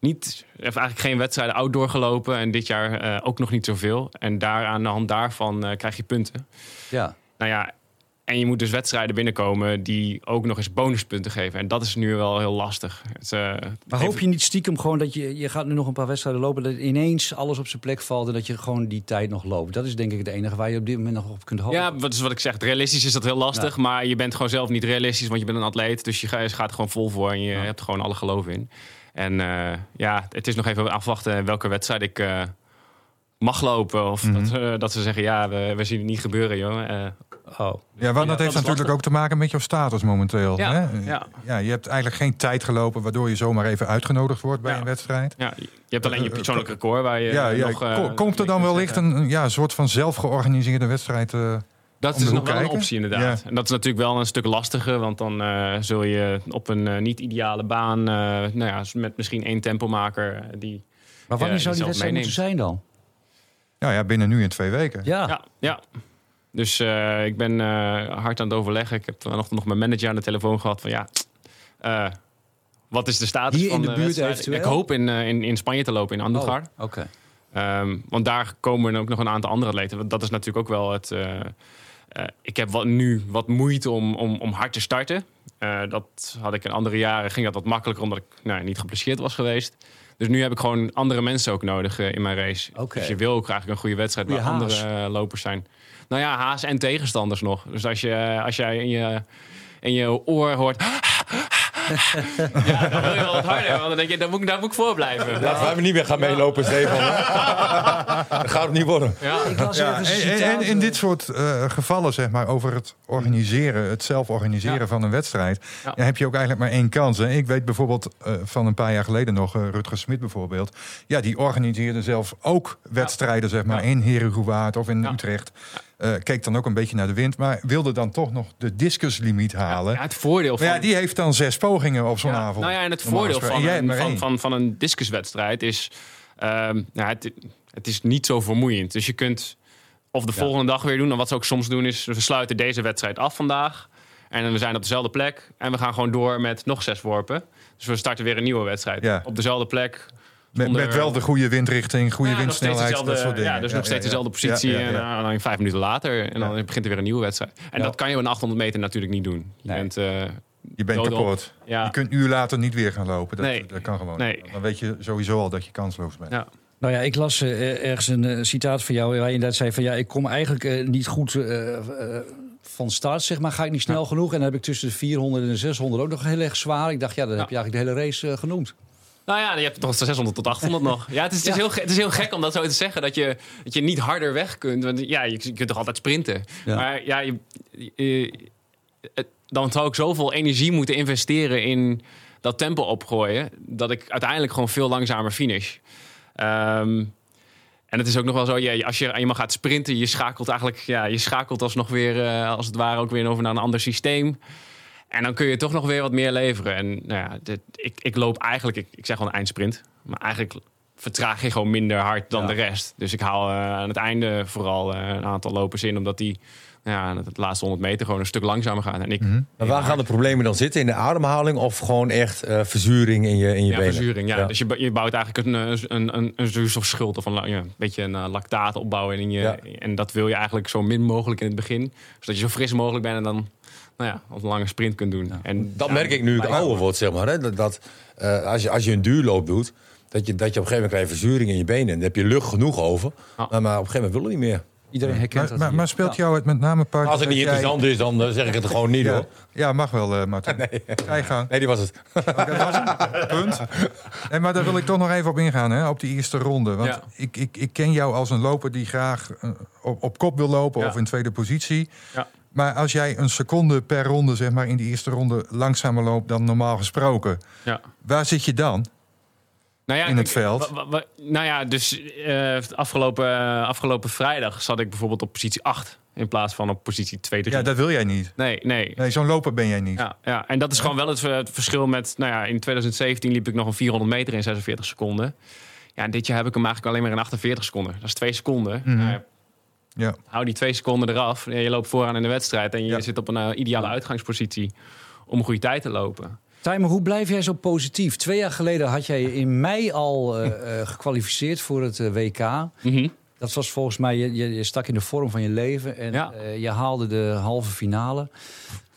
Speaker 3: niet, of eigenlijk geen wedstrijden outdoor gelopen. En dit jaar eh, ook nog niet zoveel. En daar, aan de hand daarvan eh, krijg je punten.
Speaker 2: Ja.
Speaker 3: Nou ja, en je moet dus wedstrijden binnenkomen die ook nog eens bonuspunten geven. En dat is nu wel heel lastig. Het, eh,
Speaker 2: Maar hoop je niet stiekem gewoon dat je... Je gaat nu nog een paar wedstrijden lopen... dat ineens alles op zijn plek valt... en dat je gewoon die tijd nog loopt. Dat is denk ik het enige waar je op dit moment nog op kunt hopen.
Speaker 3: Ja, wat is wat ik zeg. Realistisch is dat heel lastig. Maar je bent gewoon zelf niet realistisch, want je bent een atleet. Dus je ga- je gaat er gewoon vol voor en je hebt er gewoon alle geloof in. En eh, ja, het is nog even afwachten welke wedstrijd ik eh, mag lopen. Of dat, eh, dat ze zeggen, ja, we, we zien het niet gebeuren, jongen. Eh,
Speaker 2: Oh.
Speaker 5: Ja, want
Speaker 3: Ja,
Speaker 5: dat heeft natuurlijk
Speaker 3: lastig.
Speaker 5: ook te maken met jouw status momenteel.
Speaker 3: Ja,
Speaker 5: hè?
Speaker 3: ja.
Speaker 5: ja, je hebt eigenlijk geen tijd gelopen waardoor je zomaar even uitgenodigd wordt bij
Speaker 3: Ja.
Speaker 5: een wedstrijd.
Speaker 3: ja, je hebt alleen je persoonlijk record waar je
Speaker 5: ja, ja.
Speaker 3: nog... eh,
Speaker 5: Ko- komt er dan wellicht een, een, ja, soort van zelfgeorganiseerde wedstrijd? eh,
Speaker 3: Dat is nog wel een optie inderdaad.
Speaker 5: Ja.
Speaker 3: En dat is natuurlijk wel een stuk lastiger. Want dan eh, zul je op een eh, niet-ideale baan... eh, nou ja, met misschien één tempomaker... die,
Speaker 2: Maar wanneer zou die wedstrijd moeten zijn dan?
Speaker 5: nou ja, binnen nu in twee weken.
Speaker 2: Ja.
Speaker 3: Ja, ja. Dus eh, ik ben eh, hard aan het overleggen. Ik heb vanochtend nog mijn manager aan de telefoon gehad van ja, eh, wat is de status
Speaker 2: Hier in
Speaker 3: van
Speaker 2: de buurt
Speaker 3: wedstrijd?
Speaker 2: eventueel?
Speaker 3: Ik hoop in, in, in Spanje te lopen, in
Speaker 2: Oh,
Speaker 3: Andújar.
Speaker 2: Oké.
Speaker 3: Ehm, want daar komen ook nog een aantal andere atleten. Want dat is natuurlijk ook wel het. eh, eh, ik heb wat, nu wat moeite om, om, om hard te starten. Eh, dat had ik in andere jaren ging dat wat makkelijker omdat ik nou, niet geblesseerd was geweest. Dus nu heb ik gewoon andere mensen ook nodig eh, in mijn race.
Speaker 2: Oké.
Speaker 3: Dus je wil ook eigenlijk een goede wedstrijd waar
Speaker 2: Goeie
Speaker 3: andere
Speaker 2: haas.
Speaker 3: eh, lopers zijn. Nou ja, haas en tegenstanders nog. Dus als, je, als jij in je, in je oor hoort. Ja, dan wil je wel wat harder. Want dan denk je, daar moet, ik- daar moet ik voor blijven.
Speaker 4: Laten we niet meer gaan meelopen, Stefan. dat gaat het niet worden.
Speaker 3: Ja.
Speaker 5: Ja, en, en- in
Speaker 2: eh,
Speaker 5: dit soort eh, gevallen, zeg maar, over het organiseren, het zelf organiseren
Speaker 3: Ja.
Speaker 5: van een wedstrijd,
Speaker 3: Ja.
Speaker 5: ja, heb je ook eigenlijk maar één kans. Hè? Ik weet bijvoorbeeld eh, van een paar jaar geleden nog, eh, Rutger Smit bijvoorbeeld, ja, die organiseerde zelf ook wedstrijden, zeg maar,
Speaker 3: Ja.
Speaker 5: in Herengewaard of in
Speaker 3: Ja.
Speaker 5: Utrecht. Eh, keek dan ook een beetje naar de wind, maar wilde dan toch nog de discuslimiet halen.
Speaker 3: Ja, het voordeel van...
Speaker 5: maar ja, die heeft dan zes pogingen op zo'n
Speaker 3: Ja,
Speaker 5: avond.
Speaker 3: Nou ja, en het voordeel van,
Speaker 5: En
Speaker 3: een, van, van, van een discuswedstrijd is... ehm, nou, het, het is niet zo vermoeiend. Dus je kunt of de volgende dag weer doen. En wat ze ook soms doen is... we sluiten deze wedstrijd af vandaag. En we zijn op dezelfde plek. En we gaan gewoon door met nog zes worpen. Dus we starten weer een nieuwe wedstrijd. Op dezelfde plek.
Speaker 5: Met, wel de goede windrichting, goede
Speaker 3: Ja,
Speaker 5: windsnelheid, dat soort dingen.
Speaker 3: Ja, dus nog steeds
Speaker 5: ja,
Speaker 3: dezelfde positie.
Speaker 5: Ja, ja, ja.
Speaker 3: En uh, dan vijf minuten later. En dan begint er weer een nieuwe wedstrijd. En
Speaker 2: Ja.
Speaker 3: dat kan je op een 800 meter natuurlijk niet doen. Je
Speaker 2: Nee.
Speaker 3: bent... eh,
Speaker 5: Je bent kapot.
Speaker 3: Ja.
Speaker 5: Je kunt een uur later niet weer gaan lopen. Dat,
Speaker 3: Nee.
Speaker 5: dat kan gewoon.
Speaker 3: Nee.
Speaker 5: Dan weet je sowieso al dat je kansloos bent.
Speaker 3: ja.
Speaker 2: Nou ja, ik las eh, ergens een eh, citaat van jou waar je inderdaad zei van ja, ik kom eigenlijk eh, niet goed eh, eh, van start, zeg maar. Ga ik niet snel genoeg? En dan heb ik tussen de 400 en de 600 ook nog heel erg zwaar. Ik dacht, ja, dan heb je eigenlijk de hele race eh, genoemd.
Speaker 3: Nou ja, je hebt toch 600 tot 800 nog. Ja, het is, het, is heel, het is heel gek om dat zo te zeggen. Dat je, dat je niet harder weg kunt. Want ja, je, je kunt toch altijd sprinten.
Speaker 2: Ja.
Speaker 3: Maar ja, je, dan zou ik zoveel energie moeten investeren in dat tempo opgooien. Dat ik uiteindelijk gewoon veel langzamer finish. Ehm, en het is ook nog wel zo, ja, als je eenmaal gaat sprinten, je schakelt eigenlijk, ja, je schakelt alsnog weer, eh, als het ware, ook weer over naar een ander systeem. En dan kun je toch nog weer wat meer leveren. En nou ja, dit, ik, ik loop eigenlijk, ik, ik zeg wel een eindsprint. Maar eigenlijk vertraag je gewoon minder hard dan
Speaker 2: Ja.
Speaker 3: de rest. Dus ik haal eh, aan het einde vooral eh, een aantal lopers in, omdat die ja, het laatste 100 meter gewoon een stuk langzamer gaan. En ik,
Speaker 4: Maar waar gaan de problemen dan zitten? In de ademhaling of gewoon echt eh, verzuring in je, in je
Speaker 3: ja,
Speaker 4: benen?
Speaker 3: verzuring. Ja.
Speaker 4: Ja.
Speaker 3: Dus je, je bouwt eigenlijk een, een, een, een zuurstofschuld of een, la- ja, een beetje een lactaat opbouwen. In je. En dat wil je eigenlijk zo min mogelijk in het begin. Zodat je zo fris mogelijk bent en dan nou ja, als een lange sprint kunt doen. En
Speaker 4: Dat merk ik nu ik ouder word, zeg maar. Hè? Dat, dat, eh, als, je, als je een duurloop doet, dat je, dat je op een gegeven moment krijgt verzuring in je benen. En daar heb je lucht genoeg over. Maar, maar op een gegeven moment wil het niet meer.
Speaker 2: Iedereen herkent
Speaker 5: Maar,
Speaker 2: dat
Speaker 5: maar, maar speelt jou het met name part...
Speaker 4: Als het
Speaker 5: dat
Speaker 4: niet
Speaker 5: jij-
Speaker 4: interessant is, dan eh, zeg ik het gewoon niet
Speaker 5: Ja,
Speaker 4: hoor.
Speaker 5: ja mag wel, eh Martin. Ga je gang.
Speaker 4: Nee, die was het.
Speaker 5: Punt. En maar daar wil ik toch nog even op ingaan, hè, op die eerste ronde. Want
Speaker 3: Ja.
Speaker 5: ik, ik, ik ken jou als een loper die graag op, op kop wil lopen
Speaker 3: Ja.
Speaker 5: of in tweede positie. Maar als jij een seconde per ronde, zeg maar, in die eerste ronde langzamer loopt dan normaal gesproken,
Speaker 3: Ja.
Speaker 5: waar zit je dan?
Speaker 3: Nou ja,
Speaker 5: in het veld?
Speaker 3: nou ja, dus eh, afgelopen, eh, afgelopen vrijdag zat ik bijvoorbeeld op positie 8 in plaats van op positie 2, 3.
Speaker 5: Ja, dat wil jij niet.
Speaker 3: Nee, nee.
Speaker 5: Nee, zo'n loper ben jij niet.
Speaker 3: Ja, ja, en dat is gewoon wel het, het verschil met... Nou ja, in 2017 liep ik nog een 400 meter in 46 seconden. Ja, en dit jaar heb ik hem eigenlijk alleen maar in 48 seconden. Dat is twee seconden. Nou ja, hou die twee seconden eraf. Je loopt vooraan in de wedstrijd en je
Speaker 5: Ja.
Speaker 3: zit op een eh, ideale uitgangspositie om een goede tijd te lopen.
Speaker 2: Tijmen, hoe blijf jij zo positief? Twee jaar geleden had jij je in mei al eh, eh, gekwalificeerd voor het WK.
Speaker 3: Mhm.
Speaker 2: Dat was volgens mij, je, je, stak in de vorm van je leven. En
Speaker 3: Ja.
Speaker 2: eh, je haalde de halve finale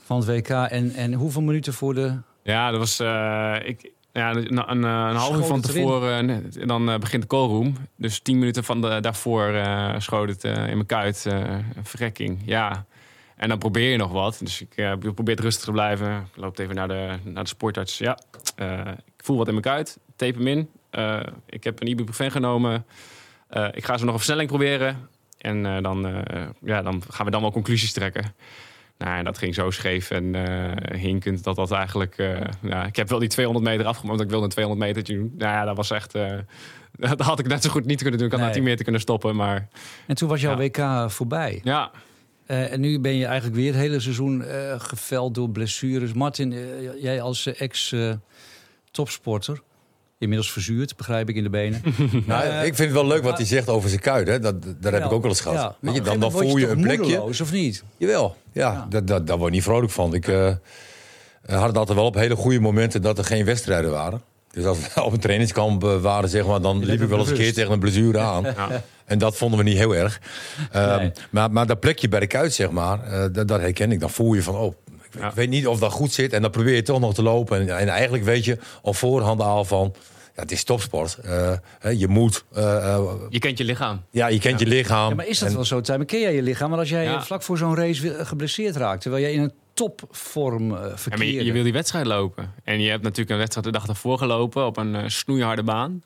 Speaker 2: van het WK. En, en hoeveel minuten voor de...
Speaker 3: Ja, dat was... eh, ik, ja, een, een, een half uur van tevoren, eh, dan eh, begint de callroom. Dus tien minuten van de, daarvoor eh schoot het eh, in mijn kuit. eh, een verrekking, ja. En dan probeer je nog wat. Dus ik eh, probeer rustig te blijven. Ik loop even naar de, naar de sportarts. Ja, eh, ik voel wat in mijn kuit. Tape hem in. Eh, ik heb een ibuprofen genomen. Eh, ik ga zo nog een versnelling proberen. En eh, dan, eh, ja, dan gaan we dan wel conclusies trekken. Nou, en dat ging zo scheef en eh, hinkend dat dat eigenlijk... ja, ik heb wel die 200 meter afgemaakt, want ik wilde een 200 meter doen. Nou ja, dat was echt... eh, dat had ik net zo goed niet kunnen doen. Ik had
Speaker 2: Nee.
Speaker 3: na 10 meter kunnen stoppen, maar
Speaker 2: En toen was jouw
Speaker 3: Ja.
Speaker 2: WK voorbij.
Speaker 3: ja.
Speaker 2: En nu ben je eigenlijk weer het hele seizoen geveld door blessures. Martin, jij als ex-topsporter, inmiddels verzuurd, begrijp ik in de benen.
Speaker 4: Nou,
Speaker 2: Eh,
Speaker 4: ik vind het wel leuk wat hij zegt over zijn kuit. Hè. Dat, daar heb ik ook wel eens gehad.
Speaker 2: Ja,
Speaker 4: Weet je, dan, dan voel je een plekje.
Speaker 2: moedeloos, of niet?
Speaker 4: Jawel, ja,
Speaker 2: Ja.
Speaker 4: Dat, dat, daar word je niet vrolijk van. Ik eh, had het altijd wel op hele goede momenten dat er geen wedstrijden waren. Dus als we op een trainingskamp eh, waren, zeg maar, dan liep ik wel eens een keer tegen een blessure aan.
Speaker 3: Ja.
Speaker 4: En dat vonden we niet heel erg. Ehm,
Speaker 2: Nee.
Speaker 4: maar, maar dat plekje bij de kuit, zeg maar, eh, dat, dat herken ik. Dan voel je van, oh, ik,
Speaker 3: Ja.
Speaker 4: ik weet niet of dat goed zit. En dan probeer je toch nog te lopen. En, en eigenlijk weet je op voorhand al van, ja, het is topsport. Eh, hè, je moet, eh, eh,
Speaker 3: Je kent je lichaam.
Speaker 4: ja, je kent je lichaam.
Speaker 2: Ja, maar is dat
Speaker 4: En-
Speaker 2: wel zo, Tijmen? Ken jij je lichaam? Maar als jij
Speaker 3: Ja.
Speaker 2: vlak voor zo'n race geblesseerd raakt... terwijl jij in een topvorm eh
Speaker 3: Ja, maar
Speaker 2: verkeerde...
Speaker 3: je, je wil die wedstrijd lopen. En je hebt natuurlijk een wedstrijd de dag ervoor gelopen op een snoeiharde baan.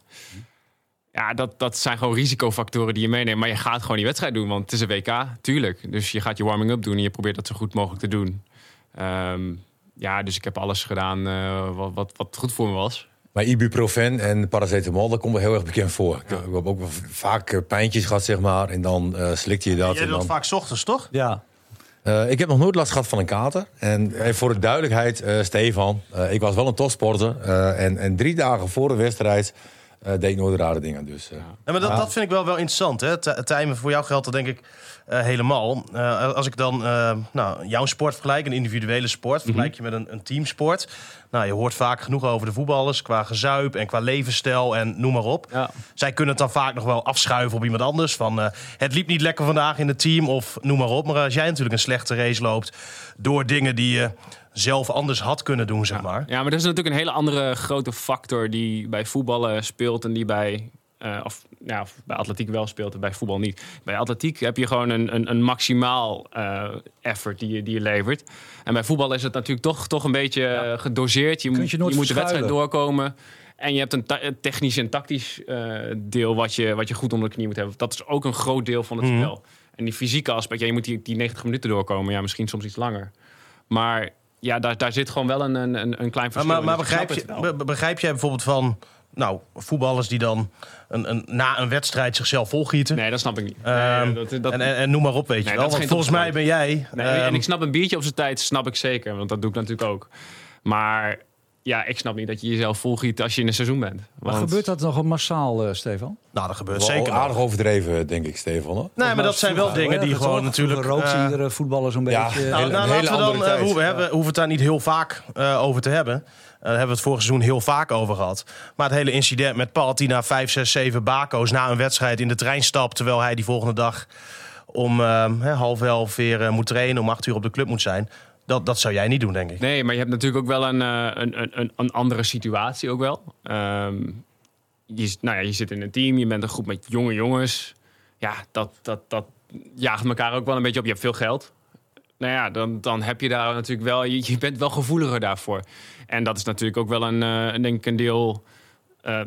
Speaker 3: Ja, dat, dat zijn gewoon risicofactoren die je meeneemt. Maar je gaat gewoon die wedstrijd doen, want het is een WK, tuurlijk. Dus je gaat je warming-up doen en je probeert dat zo goed mogelijk te doen. Ehm, ja, dus ik heb alles gedaan eh, wat, wat, wat goed voor me was.
Speaker 4: Maar ibuprofen en paracetamol, dat komt wel heel erg bekend voor. Ik, ik heb ook wel vaak eh, pijntjes gehad, zeg maar. En dan eh slikte je dat.
Speaker 6: Jij
Speaker 4: en
Speaker 6: doet
Speaker 4: dan,
Speaker 6: vaak 's ochtends, toch?
Speaker 2: Ja,
Speaker 4: Eh, ik heb nog nooit last gehad van een kater. En voor de duidelijkheid, eh, Stefan, eh, ik was wel een topsporter. Eh, en, en drie dagen voor de wedstrijd eh, deed ik nooit rare dingen. Dus, eh,
Speaker 6: Ja, maar dat, dat vind ik wel, wel interessant. Hè? Tijmen, voor jou geldt dat denk ik helemaal. Eh, als ik dan eh, nou, jouw sport vergelijk, een individuele sport, vergelijk je met een, een teamsport. Nou, je hoort vaak genoeg over de voetballers qua gezuip en qua levensstijl en noem maar op.
Speaker 3: Ja.
Speaker 6: Zij kunnen het dan vaak nog wel afschuiven op iemand anders. Van eh, het liep niet lekker vandaag in het team of noem maar op. Maar als jij natuurlijk een slechte race loopt door dingen die je zelf anders had kunnen doen, zeg maar.
Speaker 3: Ja, maar er is natuurlijk een hele andere grote factor die bij voetballen speelt en die bij, eh, of, ja, of bij atletiek wel speelt en bij voetbal niet. Bij atletiek heb je gewoon een, een, een maximaal eh, effort die je, die je levert. En bij voetbal is het natuurlijk toch, toch een beetje eh, gedoseerd. Je,
Speaker 2: je
Speaker 3: je, moet de wedstrijd doorkomen. En je hebt een, technisch en tactisch deel wat je, wat je goed onder de knie moet hebben. Dat is ook een groot deel van het
Speaker 6: Mhm.
Speaker 3: spel. En die fysieke aspect, ja, je moet die, die 90 minuten doorkomen. Ja, misschien soms iets langer. Maar ja, daar, daar zit gewoon wel een, een, een klein verschil
Speaker 6: maar,
Speaker 3: in.
Speaker 6: maar begrijp, je, begrijp jij bijvoorbeeld van nou, voetballers die dan een, een, na een wedstrijd zichzelf volgieten?
Speaker 3: Nee, dat snap ik niet.
Speaker 6: Ehm,
Speaker 3: Nee, dat, dat,
Speaker 6: en, en, en noem maar op, weet je wel. Want volgens mij ben jij...
Speaker 3: nee,
Speaker 6: ehm,
Speaker 3: en ik snap een biertje op zijn tijd, snap ik zeker. Want dat doe ik natuurlijk ook. Maar ja, ik snap niet dat je jezelf volgiet als je in een seizoen bent.
Speaker 2: Maar
Speaker 3: Want-
Speaker 2: gebeurt dat nog massaal, eh, Stefan?
Speaker 6: Nou, dat gebeurt
Speaker 4: Wel
Speaker 6: zeker.
Speaker 4: aardig
Speaker 6: wel.
Speaker 4: overdreven, denk ik, Stefan. Hoor.
Speaker 6: Nee, maar dat zijn wel dingen die gewoon natuurlijk...
Speaker 2: Rookt
Speaker 6: eh,
Speaker 2: iedere voetballer zo'n
Speaker 4: ja,
Speaker 2: beetje.
Speaker 6: Nou,
Speaker 4: Hele-
Speaker 6: nou, laten we dan, eh, hoe we hebben, hoeven het daar niet heel vaak eh, over te hebben. Eh, daar hebben we het vorig seizoen heel vaak over gehad. Maar het hele incident met Paul die na 5, 6, 7 bako's na een wedstrijd in de trein stapt... terwijl hij die volgende dag om eh, hè, half elf weer eh, moet trainen... om acht uur op de club moet zijn. Dat, dat zou jij niet doen, denk ik.
Speaker 3: Nee, maar je hebt natuurlijk ook wel een, eh, een, een, een, andere situatie ook wel. Ehm, je, nou ja, je zit in een team, je bent een groep met jonge jongens. Ja, dat, dat, dat jaagt elkaar ook wel een beetje op. Je hebt veel geld. Nou ja, dan, dan heb je daar natuurlijk wel... Je, bent wel gevoeliger daarvoor. En dat is natuurlijk ook wel een, eh, denk een deel eh,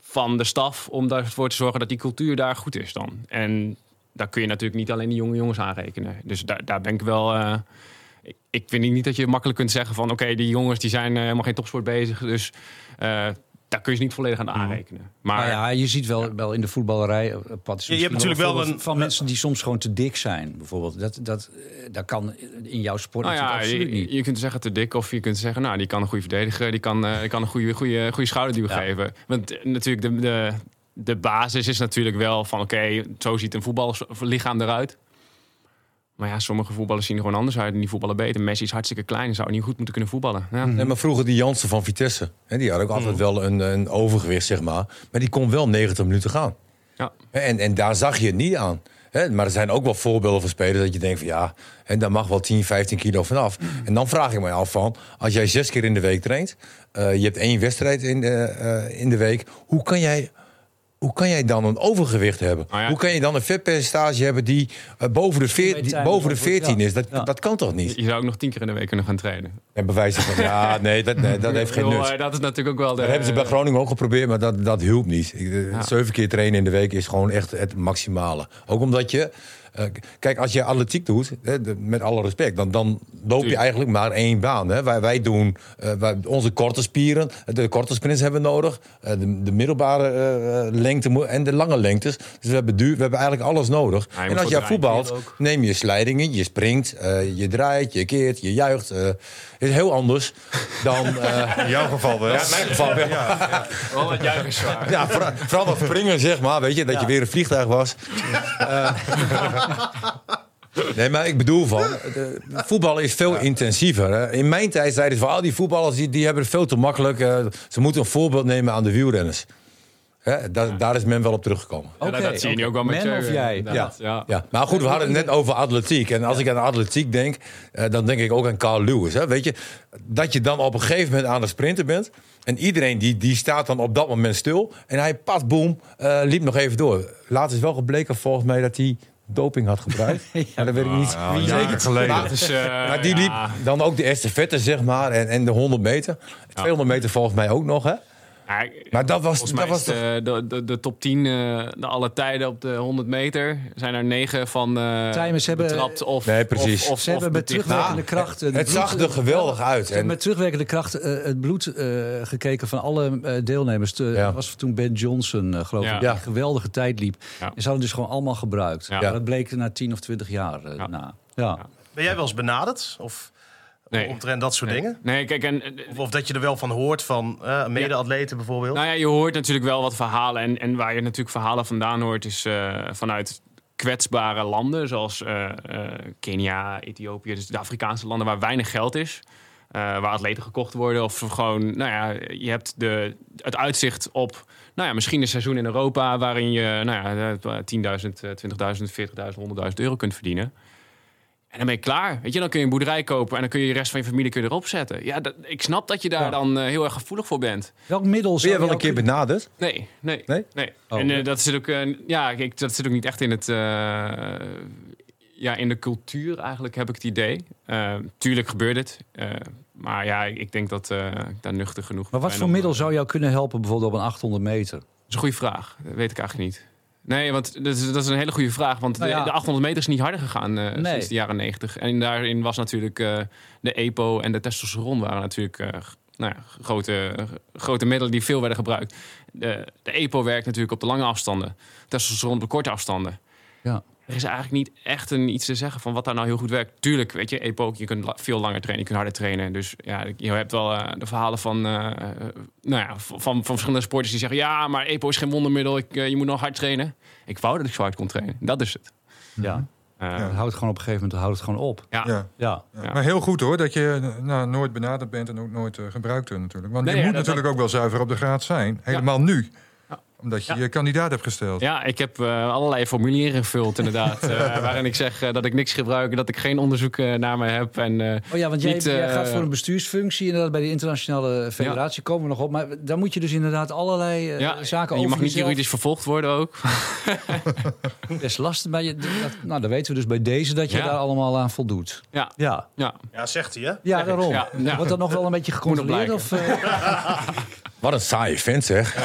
Speaker 3: van de staf... om ervoor te zorgen dat die cultuur daar goed is dan. En daar kun je natuurlijk niet alleen die jonge jongens aanrekenen. Dus daar, daar ben ik wel... eh, ik- vind niet dat je makkelijk kunt zeggen van... oké, die jongens die zijn helemaal geen topsport bezig. Dus daar kun je ze niet volledig aan aanrekenen. Maar
Speaker 2: Maar ja, je ziet wel, wel in de voetballerij. eh, Pat, is
Speaker 6: Je- je hebt natuurlijk wel een-
Speaker 2: van mensen die soms gewoon te dik zijn, bijvoorbeeld. Dat, dat, eh, dat kan in jouw sport
Speaker 3: nou ja,
Speaker 2: absoluut
Speaker 3: je,
Speaker 2: niet.
Speaker 3: je kunt zeggen te dik of je kunt zeggen... nou, die kan een goede verdediger, die kan, eh, die kan een goede, goede, goede schouderduw
Speaker 2: Ja.
Speaker 3: geven. Want natuurlijk de, de, de basis is natuurlijk wel van... oké, zo ziet een voetballichaam eruit. Maar ja, sommige voetballers zien er gewoon anders uit en die voetballen beter. Messi is hartstikke klein en zou niet goed moeten kunnen voetballen. Ja.
Speaker 4: Nee, maar vroeger die Jansen van Vitesse. Hè, die had ook altijd wel een, een overgewicht, zeg maar. Maar die kon wel 90 minuten gaan.
Speaker 3: Ja.
Speaker 4: En, en daar zag je het niet aan. Hè, maar er zijn ook wel voorbeelden van spelers dat je denkt van ja, en daar mag wel 10, 15 kilo vanaf. En dan vraag ik me af van, als jij zes keer in de week traint, eh, je hebt één wedstrijd in de, eh, in de week, hoe kan jij. Hoe kan jij dan een overgewicht hebben?
Speaker 3: Nou ja.
Speaker 4: Hoe kan je dan een vetpercentage hebben die eh, boven, de veer- die boven de
Speaker 2: antwoord,
Speaker 4: 14
Speaker 2: ja.
Speaker 4: is? Dat,
Speaker 2: Ja.
Speaker 4: dat kan toch niet?
Speaker 3: Je zou ook nog tien keer in de week kunnen gaan trainen.
Speaker 4: En bewijzen van ja, nee, dat, nee, dat heeft geen nut.
Speaker 3: Dat is natuurlijk ook wel de...
Speaker 4: Dat hebben ze bij Groningen ook geprobeerd, maar dat, dat hielp niet. Eh, Zeven keer trainen in de week is gewoon echt het maximale. Ook omdat je... eh, kijk, als je atletiek doet, hè, de- met alle respect... dan, dan loop je eigenlijk maar één baan. Hè. Wij, wij doen eh, wij, onze korte spieren, de korte sprints hebben we nodig... eh, de, de middelbare eh, eh, lengte en de lange lengtes. Dus we hebben, duur, we hebben eigenlijk alles nodig.
Speaker 3: Ja,
Speaker 4: en als jij voetbalt, neem je slijdingen, je springt, eh, je draait, je keert, je juicht. eh is heel anders dan... eh,
Speaker 5: In jouw geval wel.
Speaker 4: ja, in mijn geval wel.
Speaker 3: Wel wat juichen zwaar.
Speaker 4: Ja, vooral, vooral dat springen, zeg maar. Weet je, dat je weer een vliegtuig was. Eh, nee, maar ik bedoel van... De, voetbal is veel intensiever. Hè. In mijn tijd zeiden ze van... al die voetballers die, die hebben het veel te makkelijk. eh, ze moeten een voorbeeld nemen aan de wielrenners. Hè, daar, daar is men wel op teruggekomen.
Speaker 3: Ja, dat- zie je nu ook wel met
Speaker 2: Men of jij?
Speaker 3: inderdaad. Ja.
Speaker 4: Ja, maar goed, we hadden het net over atletiek. En als ik aan atletiek denk, eh, dan denk ik ook aan Carl Lewis. Hè. Weet je, dat je dan op een gegeven moment aan de sprinten bent. En iedereen die, die staat dan op dat moment stil. En hij, pas, boem, eh, liep nog even door. Later is wel gebleken volgens mij dat hij doping had gebruikt. Maar dat weet ik niet.
Speaker 5: Ja, jaren geleden.
Speaker 3: Maar, dus, eh,
Speaker 4: Maar die liep
Speaker 3: ja.
Speaker 4: dan ook de estafette, zeg maar. En, en de 100 meter. 200 meter volgens mij ook nog, hè.
Speaker 3: Ja,
Speaker 4: Maar dat was, dat was
Speaker 3: de, de, de, de top 10 eh, de alle tijden op de 100 meter. Zijn er negen van eh
Speaker 2: Timers hebben-
Speaker 3: betrapt of
Speaker 4: Nee, precies.
Speaker 3: Of, of,
Speaker 2: Ze hebben met terugwerkende kracht... het
Speaker 4: Het
Speaker 2: bloed-
Speaker 4: zag er geweldig uit.
Speaker 2: Ze hebben
Speaker 4: En,
Speaker 2: met terugwerkende kracht eh, het bloed eh, gekeken van alle eh, deelnemers.
Speaker 4: Ja.
Speaker 2: Dat was toen Ben Johnson, eh, geloof
Speaker 3: Ja.
Speaker 2: ik, die
Speaker 4: Ja.
Speaker 2: een geweldige tijd liep.
Speaker 3: Ja.
Speaker 2: En ze hadden dus gewoon allemaal gebruikt.
Speaker 3: Ja.
Speaker 2: Maar Dat bleek na 10 of 20 jaar eh,
Speaker 3: Ja.
Speaker 2: na. Ja.
Speaker 6: Ben jij wel eens benaderd? Of
Speaker 3: Nee.
Speaker 6: omtrent dat soort dingen?
Speaker 3: Nee, kijk, en,
Speaker 6: Of, of dat je er wel van hoort van eh mede-atleten bijvoorbeeld?
Speaker 3: nou ja, je hoort natuurlijk wel wat verhalen. En, en waar je natuurlijk verhalen vandaan hoort, is eh, vanuit kwetsbare landen, zoals eh, eh, Kenia, Ethiopië, dus de Afrikaanse landen waar weinig geld is. eh, waar atleten gekocht worden. Of gewoon, nou ja, je hebt de, het uitzicht op, nou ja, misschien een seizoen in Europa waarin je, nou ja, eh, 10.000, eh, 20.000, 40.000, 100.000 euro kunt verdienen. En dan ben je klaar. Weet je, dan kun je een boerderij kopen en dan kun je de rest van je familie kun je erop zetten. Ja, dat, ik snap dat je daar
Speaker 2: Ja.
Speaker 3: dan eh, heel erg gevoelig voor bent.
Speaker 2: Welk middel
Speaker 4: ben
Speaker 2: zou
Speaker 4: je wel een keer
Speaker 2: kunnen-
Speaker 4: benaderd?
Speaker 3: Nee, nee,
Speaker 4: Nee?
Speaker 3: nee.
Speaker 2: Oh.
Speaker 3: en eh, dat zit ook, eh, ja, kijk, dat zit ook niet echt in het, eh, ja, in de cultuur eigenlijk heb ik het idee. Tuurlijk gebeurt het, Eh, maar ja, ik denk dat eh, ik daar nuchter genoeg.
Speaker 2: Maar wat voor middel zou jou kunnen helpen bijvoorbeeld op een 800 meter?
Speaker 3: Dat is een goede vraag. Dat weet ik eigenlijk niet. Nee, want dat is, dat is een hele goede vraag. Want
Speaker 2: Nou ja.
Speaker 3: de, de 800 meter is niet harder gegaan eh,
Speaker 2: Nee.
Speaker 3: sinds de jaren 90. En daarin was natuurlijk eh, de EPO en de testosteron waren natuurlijk eh, nou ja, grote, grote middelen die veel werden gebruikt. De, de EPO werkt natuurlijk op de lange afstanden. Testosteron op de korte afstanden.
Speaker 2: Ja.
Speaker 3: Er is eigenlijk niet echt een, iets te zeggen van wat daar nou heel goed werkt. Tuurlijk, weet je, EPO, je kunt la- veel langer trainen, je kunt harder trainen. Dus ja, je hebt wel eh, de verhalen van, eh, eh, nou ja, van, van verschillende sporters die zeggen... ja, maar EPO is geen wondermiddel, ik, je moet nog hard trainen. Ik wou dat ik zo hard kon trainen, dat is het.
Speaker 2: Ja.
Speaker 3: Eh,
Speaker 2: Het houdt gewoon op een gegeven moment houdt het gewoon op.
Speaker 3: ja.
Speaker 5: Ja.
Speaker 2: Ja.
Speaker 5: Ja,
Speaker 3: Ja.
Speaker 5: Maar heel goed hoor, dat je nou, nooit benaderd bent en ook nooit gebruikt natuurlijk. Want
Speaker 3: Nee,
Speaker 5: je
Speaker 3: ja,
Speaker 5: moet
Speaker 3: dat-
Speaker 5: natuurlijk ook wel zuiver op de graad zijn. Helemaal nu. Omdat je
Speaker 3: Ja.
Speaker 5: je kandidaat hebt gesteld.
Speaker 3: Ja, ik heb eh, allerlei formulieren gevuld inderdaad. eh, waarin ik zeg eh, dat ik niks gebruik, dat ik geen onderzoek eh, naar me heb. En, eh,
Speaker 2: Oh ja, want jij,
Speaker 3: Niet,
Speaker 2: jij gaat voor een bestuursfunctie inderdaad bij de internationale federatie. Komen we nog op. Maar daar moet je dus inderdaad allerlei
Speaker 3: ja,
Speaker 2: zaken
Speaker 3: je
Speaker 2: over
Speaker 3: mag niet
Speaker 2: jezelf-
Speaker 3: juridisch vervolgd worden ook.
Speaker 2: Best lastig. Maar je, dat, nou, dan weten we dus bij deze dat je
Speaker 3: Ja.
Speaker 2: daar allemaal aan voldoet.
Speaker 3: Ja,
Speaker 2: Ja,
Speaker 3: ja.
Speaker 6: Ja, zegt hij, hè?
Speaker 2: ja daarom.
Speaker 3: Ja, ja.
Speaker 2: Wordt dat nog wel een beetje gecontroleerd? Of, eh,
Speaker 4: Wat een saaie vent, zeg.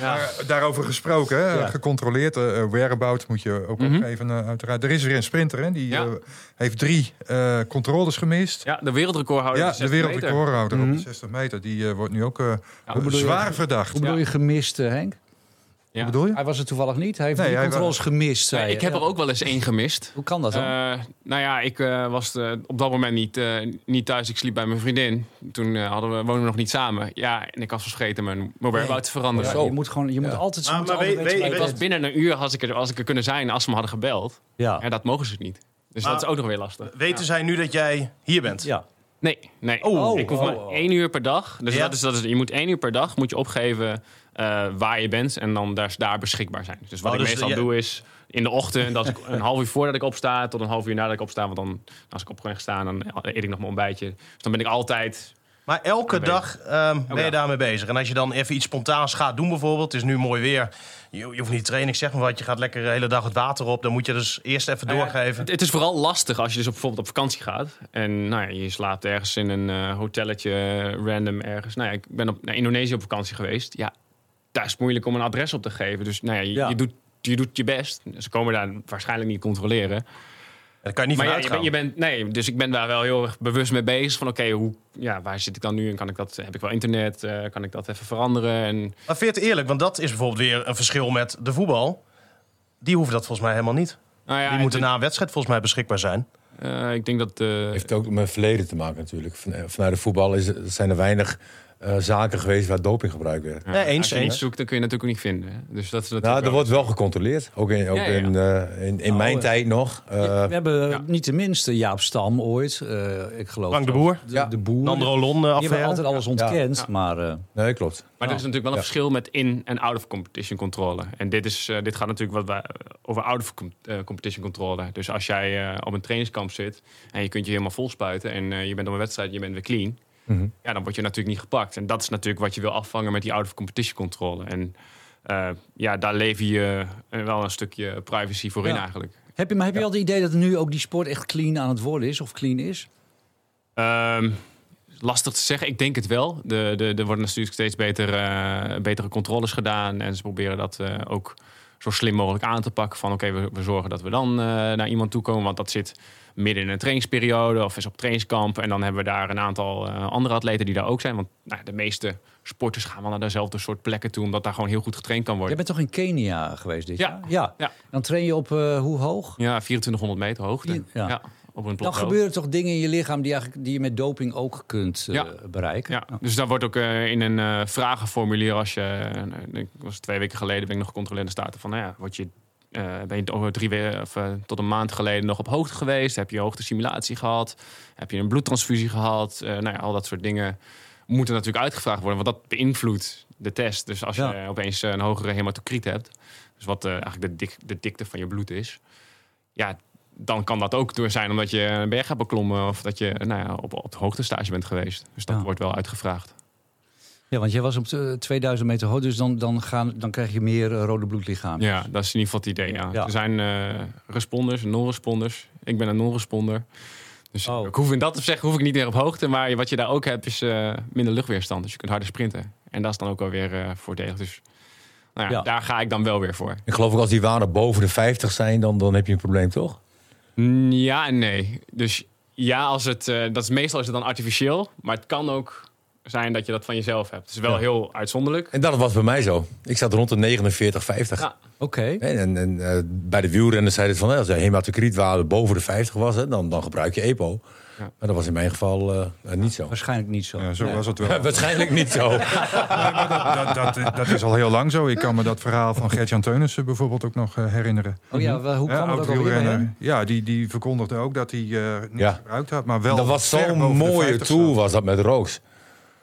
Speaker 3: Ja.
Speaker 5: Maar daarover gesproken, hè,
Speaker 2: Ja.
Speaker 5: gecontroleerd. eh, whereabout moet je ook
Speaker 3: Mhm.
Speaker 5: opgeven, eh, uiteraard. Er is weer een sprinter, hè, die
Speaker 3: Ja.
Speaker 5: heeft drie eh, controles gemist.
Speaker 3: ja, de wereldrecordhouder.
Speaker 5: Ja,
Speaker 3: op
Speaker 5: de
Speaker 3: 60 meter.
Speaker 5: wereldrecordhouder op
Speaker 2: Mhm.
Speaker 5: de 60 meter. Die wordt nu ook eh,
Speaker 3: Ja, hoe
Speaker 2: bedoel je-
Speaker 5: zwaar verdacht.
Speaker 2: hoe bedoel
Speaker 3: Ja.
Speaker 2: je gemist, Henk?
Speaker 3: Ja.
Speaker 5: Wat bedoel je?
Speaker 2: Hij was er toevallig niet. Hij heeft
Speaker 5: Nee,
Speaker 2: die
Speaker 5: hij
Speaker 2: controles gemist.
Speaker 3: Nee, ik heb
Speaker 2: Ja.
Speaker 3: er ook wel eens één gemist.
Speaker 2: Hoe kan dat dan?
Speaker 3: Eh, nou ja, ik eh, was eh, op dat moment niet, eh, niet thuis. Ik sliep bij mijn vriendin. Toen hadden we, woonden we nog niet samen. Ja, en ik was vergeten mijn whereabouts te veranderen.
Speaker 2: Ja, je moet gewoon, je moet
Speaker 4: Ja.
Speaker 2: altijd. ze
Speaker 6: Maar-
Speaker 2: moeten
Speaker 6: maar
Speaker 2: altijd
Speaker 6: weet-
Speaker 2: weten
Speaker 6: weet-
Speaker 2: waar
Speaker 3: Ik was binnen een uur als ik, er, als ik er kunnen zijn als ze me hadden gebeld.
Speaker 2: Ja.
Speaker 3: Ja, dat mogen ze niet. Dus
Speaker 6: Maar-
Speaker 3: dat is ook nog weer lastig.
Speaker 6: Weten zij nu dat jij hier bent?
Speaker 2: Ja.
Speaker 3: Nee, nee.
Speaker 6: Oh.
Speaker 3: ik hoef
Speaker 2: Oh,
Speaker 3: maar
Speaker 2: oh.
Speaker 3: één uur per dag. Dus
Speaker 6: Ja.
Speaker 3: dat is, dat is, je moet één uur per dag moet je opgeven eh, waar je bent en dan daar, daar beschikbaar zijn. Dus wat
Speaker 6: Oh,
Speaker 3: ik
Speaker 6: dus
Speaker 3: meestal
Speaker 6: je-
Speaker 3: doe is in de ochtend, ik een half uur voordat ik opsta, tot een half uur nadat ik opsta. Want dan, als ik op ben gestaan, dan eet ik nog mijn ontbijtje. Dus dan ben ik altijd.
Speaker 6: Maar elke dag ehm, ben je
Speaker 3: dag.
Speaker 6: daarmee bezig. En als je dan even iets spontaans gaat doen bijvoorbeeld. Het is nu mooi weer. Je, je hoeft niet te trainen. Ik zeg maar wat. Je gaat lekker de hele dag het water op. Dan moet je dus eerst even
Speaker 3: ja,
Speaker 6: doorgeven.
Speaker 3: Het, het is vooral lastig als je dus bijvoorbeeld op vakantie gaat. En nou ja, je slaapt ergens in een eh, hotelletje, random ergens. Nou ja, ik ben op, naar Indonesië op vakantie geweest. Ja, daar is het moeilijk om een adres op te geven. Dus nou ja, je,
Speaker 2: Ja.
Speaker 3: je doet, je doet je best. Ze komen daar waarschijnlijk niet controleren.
Speaker 6: Daar kan je niet
Speaker 3: maar ja, je,
Speaker 6: uitgaan.
Speaker 3: bent, je bent, nee, dus ik ben daar wel heel erg bewust mee bezig. Van oké, hoe, ja, waar zit ik dan nu? En kan ik dat, heb ik wel internet? Eh, kan ik dat even veranderen? En
Speaker 6: Maar vind je het eerlijk? Want dat is bijvoorbeeld weer een verschil met de voetbal. Die hoeven dat volgens mij helemaal niet.
Speaker 3: nou ja,
Speaker 6: Die moeten na een wedstrijd volgens mij beschikbaar zijn.
Speaker 3: eh, ik denk dat... eh,
Speaker 4: heeft ook met verleden te maken natuurlijk. Van- Vanuit de voetbal is, zijn er weinig eh, zaken geweest waar doping gebruikt werd.
Speaker 3: ja,
Speaker 6: Nee, eens,
Speaker 3: als je niet
Speaker 6: eens.
Speaker 3: zoekt, dan kun je natuurlijk ook niet vinden. hè. Dus dat is natuurlijk
Speaker 4: Nou, er
Speaker 3: wel-
Speaker 4: wordt wel gecontroleerd. Ook in, ook
Speaker 3: Ja, ja.
Speaker 4: in, eh, in, in
Speaker 2: Oh,
Speaker 4: mijn
Speaker 2: ja.
Speaker 4: tijd nog. Eh,
Speaker 2: we hebben
Speaker 3: ja.
Speaker 2: niet de minste Jaap Stam ooit. eh, ik geloof
Speaker 6: Frank de Boer.
Speaker 2: De,
Speaker 4: Ja.
Speaker 2: de Boer.
Speaker 6: Nandro Lon eh,
Speaker 2: Die hebben altijd alles ontkend.
Speaker 3: Ja.
Speaker 2: Maar eh,
Speaker 4: Nee, klopt.
Speaker 3: Maar er is natuurlijk wel een
Speaker 4: Ja.
Speaker 3: verschil met in- en out-of-competition controle. En dit, is, eh, dit gaat natuurlijk wat over out-of-competition controle. Dus als jij eh, op een trainingskamp zit en je kunt je helemaal vol spuiten... en eh, je bent op een wedstrijd, je bent weer clean...
Speaker 4: Mhm.
Speaker 3: ja, dan word je natuurlijk niet gepakt. En dat is natuurlijk wat je wil afvangen met die out-of-competition controle. En eh, ja, daar lever je eh, wel een stukje privacy voor in
Speaker 2: Ja.
Speaker 3: eigenlijk.
Speaker 2: heb je, maar heb je al het idee dat nu ook die sport echt clean aan het worden is? Of clean is?
Speaker 3: Ehm, lastig te zeggen. Ik denk het wel. De, de, er worden natuurlijk steeds beter, eh, betere controles gedaan. En ze proberen dat ook zo slim mogelijk aan te pakken. Van oké, we, we zorgen dat we dan eh, naar iemand toe komen. Want dat zit midden in een trainingsperiode of is op trainingskamp. En dan hebben we daar een aantal eh, andere atleten die daar ook zijn. Want nou, de meeste sporters gaan wel naar dezelfde soort plekken toe. Omdat daar gewoon heel goed getraind kan worden.
Speaker 2: bent toch in Kenia geweest dit
Speaker 3: Ja.
Speaker 2: jaar? Ja.
Speaker 3: Ja.
Speaker 2: Dan train je op eh, hoe hoog?
Speaker 3: Ja, 2400 meter hoogte.
Speaker 2: Ja.
Speaker 3: Ja. Op een
Speaker 2: Dan
Speaker 3: plateau.
Speaker 2: gebeuren toch dingen in je lichaam die, eigenlijk, die je met doping ook kunt eh,
Speaker 3: Ja.
Speaker 2: bereiken?
Speaker 3: Ja, dus daar wordt ook eh, in een eh, vragenformulier als je, ik was twee weken geleden ben ik nog gecontroleerd, dan staat er van, nou ja, word je, ben je over drie weken of tot een maand geleden nog op hoogte geweest? Heb je hoogtesimulatie gehad? Heb je een bloedtransfusie gehad? Eh, nou ja, al dat soort dingen moeten natuurlijk uitgevraagd worden, want dat beïnvloedt de test. Dus als je opeens een hogere hematocriet hebt, dus wat eigenlijk de, dik, de dikte van je bloed is, ja, dan kan dat ook door zijn omdat je een berg hebt beklommen of dat je nou ja, op, op hoogtestage bent geweest. Dus dat
Speaker 2: Ja.
Speaker 3: wordt wel uitgevraagd.
Speaker 2: Ja, want jij was op eh, 2000 meter hoog, dus dan, dan, gaan, dan krijg je meer eh, rode bloedlichamen.
Speaker 3: Ja, dat is in ieder geval het idee. Ja.
Speaker 2: Ja.
Speaker 3: Er zijn eh, responders en non-responders. Ik ben een non-responder. Dus
Speaker 2: Oh.
Speaker 3: ik hoef in dat te zeggen, hoef ik niet meer op hoogte. Maar wat je daar ook hebt, is eh, minder luchtweerstand. Dus je kunt harder sprinten. En dat is dan ook alweer eh voordelig. Dus nou ja,
Speaker 2: Ja.
Speaker 3: daar ga ik dan wel weer voor.
Speaker 4: Ik geloof ook als die waarden boven de 50 zijn, dan, dan heb je een probleem, toch?
Speaker 3: Ja en nee. Dus ja, als het, eh, dat is, meestal is het dan artificieel. Maar het kan ook zijn dat je dat van jezelf hebt. Het is wel
Speaker 4: Ja.
Speaker 3: heel uitzonderlijk.
Speaker 4: En dat was bij mij zo. Ik zat rond de 49, 50.
Speaker 3: Ja.
Speaker 2: Oké.
Speaker 4: En, en eh, bij de wielrenners zeiden ze van... hè, als de hematocrietwaarde boven de 50 was, hè, dan, dan gebruik je EPO.
Speaker 3: Ja.
Speaker 4: Maar dat was in mijn geval eh, eh, niet zo.
Speaker 2: Waarschijnlijk niet zo.
Speaker 5: Ja, zo
Speaker 2: Nee.
Speaker 5: was het wel.
Speaker 4: Waarschijnlijk niet zo.
Speaker 5: dat, dat, dat is al heel lang zo. Ik kan me dat verhaal van Gert-Jan Teunissen bijvoorbeeld ook nog eh, herinneren.
Speaker 2: Oh ja, hoe
Speaker 5: Ja,
Speaker 2: kwam het ook?
Speaker 5: Ja, die, die verkondigde ook dat hij eh niet
Speaker 4: Ja.
Speaker 5: gebruikt had. Maar wel
Speaker 4: dat was zo'n mooie
Speaker 5: 50
Speaker 4: tour was dat met Rooks.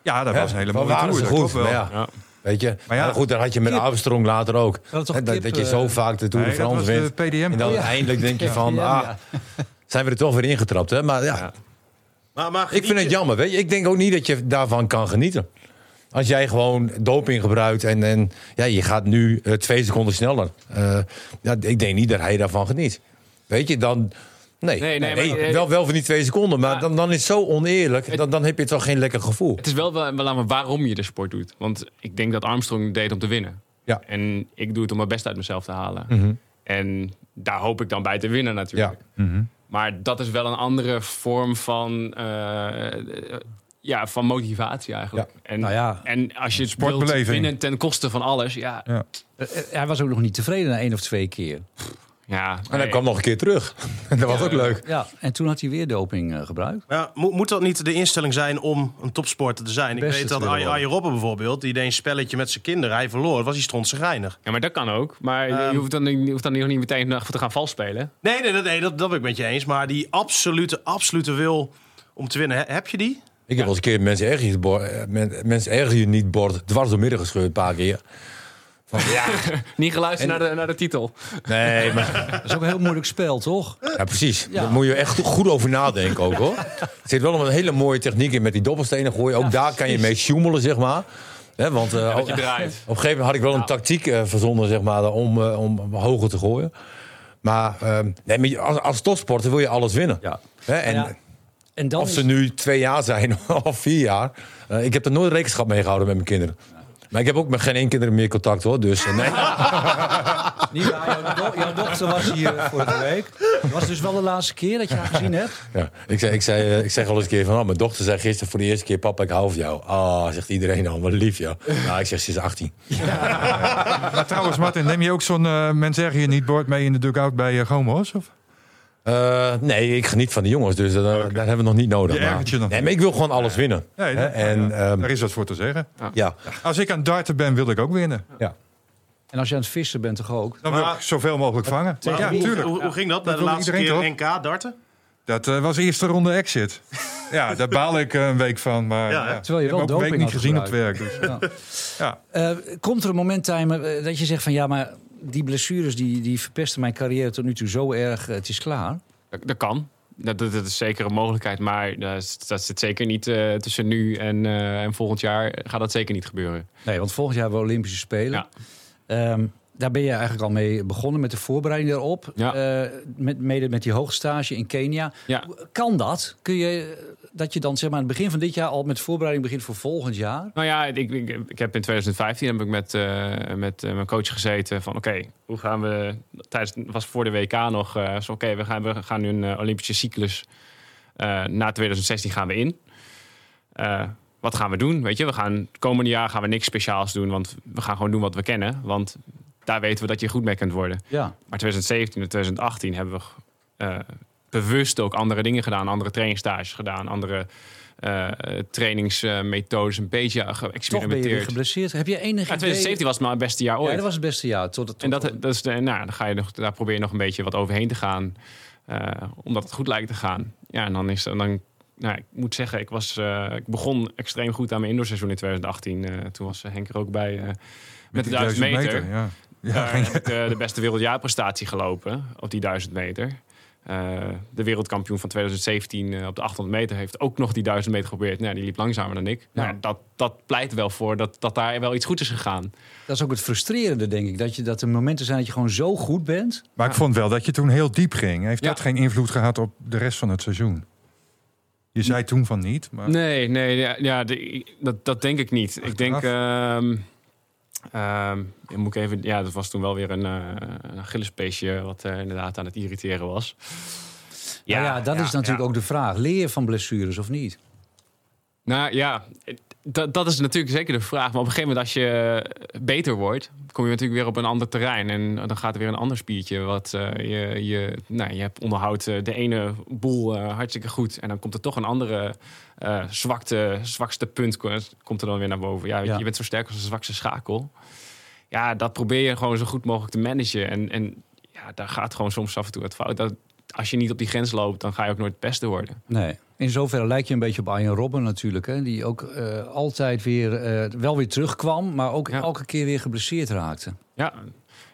Speaker 5: Ja, dat was een hele mooie tour. dat
Speaker 4: goed.
Speaker 5: wel.
Speaker 4: Ja,
Speaker 3: Ja.
Speaker 4: Weet je?
Speaker 5: Maar
Speaker 4: goed, dan had je met
Speaker 2: Kip.
Speaker 4: Armstrong later ook.
Speaker 2: Dat
Speaker 4: dat,
Speaker 2: Kip,
Speaker 4: dat je zo vaak de Tour de
Speaker 5: Nee, dat
Speaker 4: France
Speaker 5: was
Speaker 4: wint.
Speaker 5: de PDM.
Speaker 4: En dan
Speaker 2: ja.
Speaker 4: uiteindelijk denk je
Speaker 2: Ja,
Speaker 4: van,
Speaker 2: ja,
Speaker 4: ah. Zijn we er toch weer ingetrapt. Hè? Maar ja,
Speaker 3: Ja.
Speaker 6: Maar, maar
Speaker 4: ik vind het jammer. Weet je? Ik denk ook niet dat je daarvan kan genieten. Als jij gewoon doping gebruikt en, en ja, je gaat nu eh, twee seconden sneller. Eh, ja, ik denk niet dat hij daarvan geniet. Weet je, dan... Nee,
Speaker 3: Nee, nee,
Speaker 4: nee,
Speaker 3: maar-
Speaker 4: hey, wel, wel van die twee seconden, maar
Speaker 3: Ja.
Speaker 4: dan, dan is het zo oneerlijk. Dan, dan heb je toch geen lekker gevoel.
Speaker 3: Het is wel, wel waarom je de sport doet. Want ik denk dat Armstrong het deed om te winnen.
Speaker 4: Ja.
Speaker 3: En ik doe het om mijn best uit mezelf te halen.
Speaker 4: Mhm.
Speaker 3: En daar hoop ik dan bij te winnen natuurlijk.
Speaker 5: Mhm.
Speaker 3: Maar dat is wel een andere vorm van, eh, ja, van motivatie eigenlijk. En,
Speaker 2: Nou ja.
Speaker 3: en als je het wilt
Speaker 5: Sportbeleving.
Speaker 3: winnen ten koste van alles, ja.
Speaker 5: Ja.
Speaker 2: Eh, eh, Hij was ook nog niet tevreden na één of twee keer.
Speaker 3: Ja
Speaker 4: En hij
Speaker 3: nee.
Speaker 4: kwam nog een keer terug. dat was ook leuk.
Speaker 2: Ja, en toen had hij weer doping eh, gebruikt.
Speaker 6: Ja, moet, moet dat niet de instelling zijn om een topsporter te zijn? Ik weet dat Arjen Arjen Robben bijvoorbeeld, die deed een spelletje met zijn kinderen. Hij verloor, was hij strontzagrijnig.
Speaker 3: Ja, maar dat kan ook. Maar
Speaker 6: Ehm.
Speaker 3: je hoeft dan, niet- je hoeft dan nog niet meteen te gaan vals spelen.
Speaker 6: Nee, nee, dat, nee dat, dat ben ik met je eens. Maar die absolute, absolute wil om te winnen, he- heb je die?
Speaker 4: Ik heb wel eens een keer mensen ergens, bord, eh, men- mensen ergens je niet bord dwars door midden gescheurd een paar keer. Van, ja,
Speaker 3: Niet geluisterd naar, de, naar de titel.
Speaker 4: nee, maar
Speaker 2: Dat is ook een heel moeilijk spel, toch?
Speaker 4: ja, precies.
Speaker 2: Ja.
Speaker 4: Daar moet je echt goed over nadenken ook hoor. Er zit wel een hele mooie techniek in met die dobbelstenen gooien. Ook daar kan je mee sjoemelen, zeg maar. Hè, want eh, op een gegeven moment had ik wel een tactiek eh, verzonnen, zeg maar, om, eh, om hoger te gooien. Maar, ehm, nee, maar als, als topsporter wil je alles winnen.
Speaker 2: Ja.
Speaker 4: Hè, en
Speaker 2: Ja. En dan
Speaker 4: of
Speaker 2: is-
Speaker 4: ze nu twee jaar zijn of vier jaar. ik heb er nooit rekenschap mee gehouden met mijn kinderen. Maar ik heb ook met geen één kinderen meer contact hoor. Dus eh, nee.
Speaker 2: Niet waar, jouw, do- jouw dochter was hier vorige week. Het was dus wel de laatste keer dat je haar gezien hebt.
Speaker 4: Ja, ik, zeg, ik, zei, eh, ik zeg wel eens een keer van... Oh, mijn dochter zei gisteren voor de eerste keer... Papa, ik hou van jou. Ah, zegt iedereen al. Wat lief, ja. Nou, ik zeg, ze is 18.
Speaker 5: Maar trouwens, Martin, neem je ook zo'n uh, mensen zeggen je niet bord mee in de dugout bij uh, Gomos? Of?
Speaker 4: Eh, nee, ik geniet van de jongens. Dus eh, daar hebben we nog niet nodig.
Speaker 5: Je ergert je nog
Speaker 4: nee, maar ik wil gewoon alles winnen.
Speaker 5: Nee, dat-
Speaker 4: en,
Speaker 5: ja,
Speaker 4: ehm,
Speaker 5: daar is wat voor te zeggen.
Speaker 4: ja,
Speaker 5: Als ik aan het darten ben, wil ik ook winnen.
Speaker 4: ja.
Speaker 2: En als je aan het vissen bent, toch ook?
Speaker 5: Dan wil
Speaker 6: Maar-
Speaker 5: ik zoveel mogelijk vangen.
Speaker 6: Maar
Speaker 5: Ja,
Speaker 6: hoe,
Speaker 5: tuurlijk.
Speaker 6: Hoe, hoe ging dat bij de laatste keer NK darten?
Speaker 5: Dat eh, was eerste ronde exit. Ja, daar baal ik een week van. Maar,
Speaker 6: Ja,
Speaker 5: ja,
Speaker 2: terwijl je
Speaker 5: ik
Speaker 2: wel
Speaker 5: heb ook een week
Speaker 2: doping
Speaker 5: niet gezien op het werk. Dus.
Speaker 2: Ja.
Speaker 5: Ja.
Speaker 2: Eh, komt er een moment, dat je zegt van... ja, maar die blessures die, die verpesten mijn carrière tot nu toe zo erg. eh, het is klaar.
Speaker 3: Dat, dat kan. Dat, dat, dat is zeker een mogelijkheid. Maar dat, is- dat zit zeker niet eh, tussen nu en, eh, en volgend jaar. Gaat dat zeker niet gebeuren.
Speaker 2: Nee, want volgend jaar hebben we Olympische Spelen.
Speaker 3: Ja.
Speaker 2: Ehm, daar ben je eigenlijk al mee begonnen met de voorbereiding daarop.
Speaker 3: Ja.
Speaker 2: Eh, met, mede met die hoogstage in Kenia.
Speaker 3: Ja.
Speaker 2: Kan dat? Kun je eh, dat je dan zeg maar aan het begin van dit jaar al met voorbereiding begint voor volgend jaar?
Speaker 3: Nou ja, ik, ik, ik heb in 2015 heb ik met, eh, met eh, mijn coach gezeten van oké, hoe gaan we tijdens was voor de WK nog eh, zo oké, we gaan we gaan nu een Olympische cyclus na 2016 gaan we in. Wat gaan we doen? Weet je, we gaan het komende jaar gaan we niks speciaals doen, want we gaan gewoon doen wat we kennen, want daar weten we dat je goed mee kunt worden.
Speaker 2: Ja.
Speaker 3: Maar 2017 en 2018 hebben we bewust ook andere dingen gedaan. Andere trainingsstages gedaan. Andere eh, trainingsmethodes een beetje
Speaker 2: Toch ben je weer
Speaker 3: geëxperimenteerd.
Speaker 2: geblesseerd. Heb je enig
Speaker 3: Ja,
Speaker 2: idee?
Speaker 3: 2017 was mijn beste jaar ooit.
Speaker 2: Ja, dat was het beste jaar. Tot, tot,
Speaker 3: en dat, dat is de, nou, dan ga je nog, daar probeer je nog een beetje wat overheen te gaan. eh, omdat het goed lijkt te gaan. Ja, en dan is dan. Nou, ik moet zeggen, ik, was, eh, ik begon extreem goed aan mijn indoorseizoen in 2018. Eh, toen was Henk er ook bij. eh, met de
Speaker 5: die
Speaker 3: 1000 meter.
Speaker 5: Ja. Ja,
Speaker 3: Daar
Speaker 5: geen-
Speaker 3: heb ik de, de beste wereldjaarprestatie gelopen op die 1000 meter. Eh, de wereldkampioen van 2017 eh, op de 800 meter heeft ook nog die 1000 meter geprobeerd. Nou, die liep langzamer dan ik.
Speaker 2: Ja.
Speaker 3: Nou, dat, dat pleit wel voor dat, dat daar wel iets goed is gegaan.
Speaker 2: Dat is ook het frustrerende, denk ik. Dat, je, dat er momenten zijn dat je gewoon zo goed bent.
Speaker 5: Maar ik vond wel dat je toen heel diep ging. Heeft
Speaker 3: Ja.
Speaker 5: dat geen invloed gehad op de rest van het seizoen? Je zei toen van niet, maar
Speaker 3: Nee, nee, ja, ja, de- dat, dat denk ik niet. Ik denk. ehm ehm, ja, moet ik even, ja, dat was toen wel weer een, uh, een Achillespeesje wat eh, inderdaad aan het irriteren was.
Speaker 2: Ja, ja dat is natuurlijk
Speaker 3: ja.
Speaker 2: ook de vraag. Leer je van blessures of niet?
Speaker 3: Nou ja, dat, dat is natuurlijk zeker de vraag. Maar op een gegeven moment, als je beter wordt, kom je natuurlijk weer op een ander terrein. En dan gaat er weer een ander spiertje. Wat uh, je, je, nou, je hebt onderhoudt de ene boel hartstikke goed. En dan komt er toch een andere uh, zwakte, zwakste punt komt er dan weer naar boven. Ja, ja. Je bent zo sterk als de zwakste schakel. Ja, dat probeer je gewoon zo goed mogelijk te managen. En, en ja, daar gaat gewoon soms af en toe wat fout. Dat, als je niet op die grens loopt, dan ga je ook nooit het beste worden.
Speaker 2: Nee. In zoverre lijkt je een beetje op Arjen Robben natuurlijk. Hè? Die ook uh, altijd weer, uh, wel weer terugkwam, maar ook ja. elke keer weer geblesseerd raakte.
Speaker 3: Ja,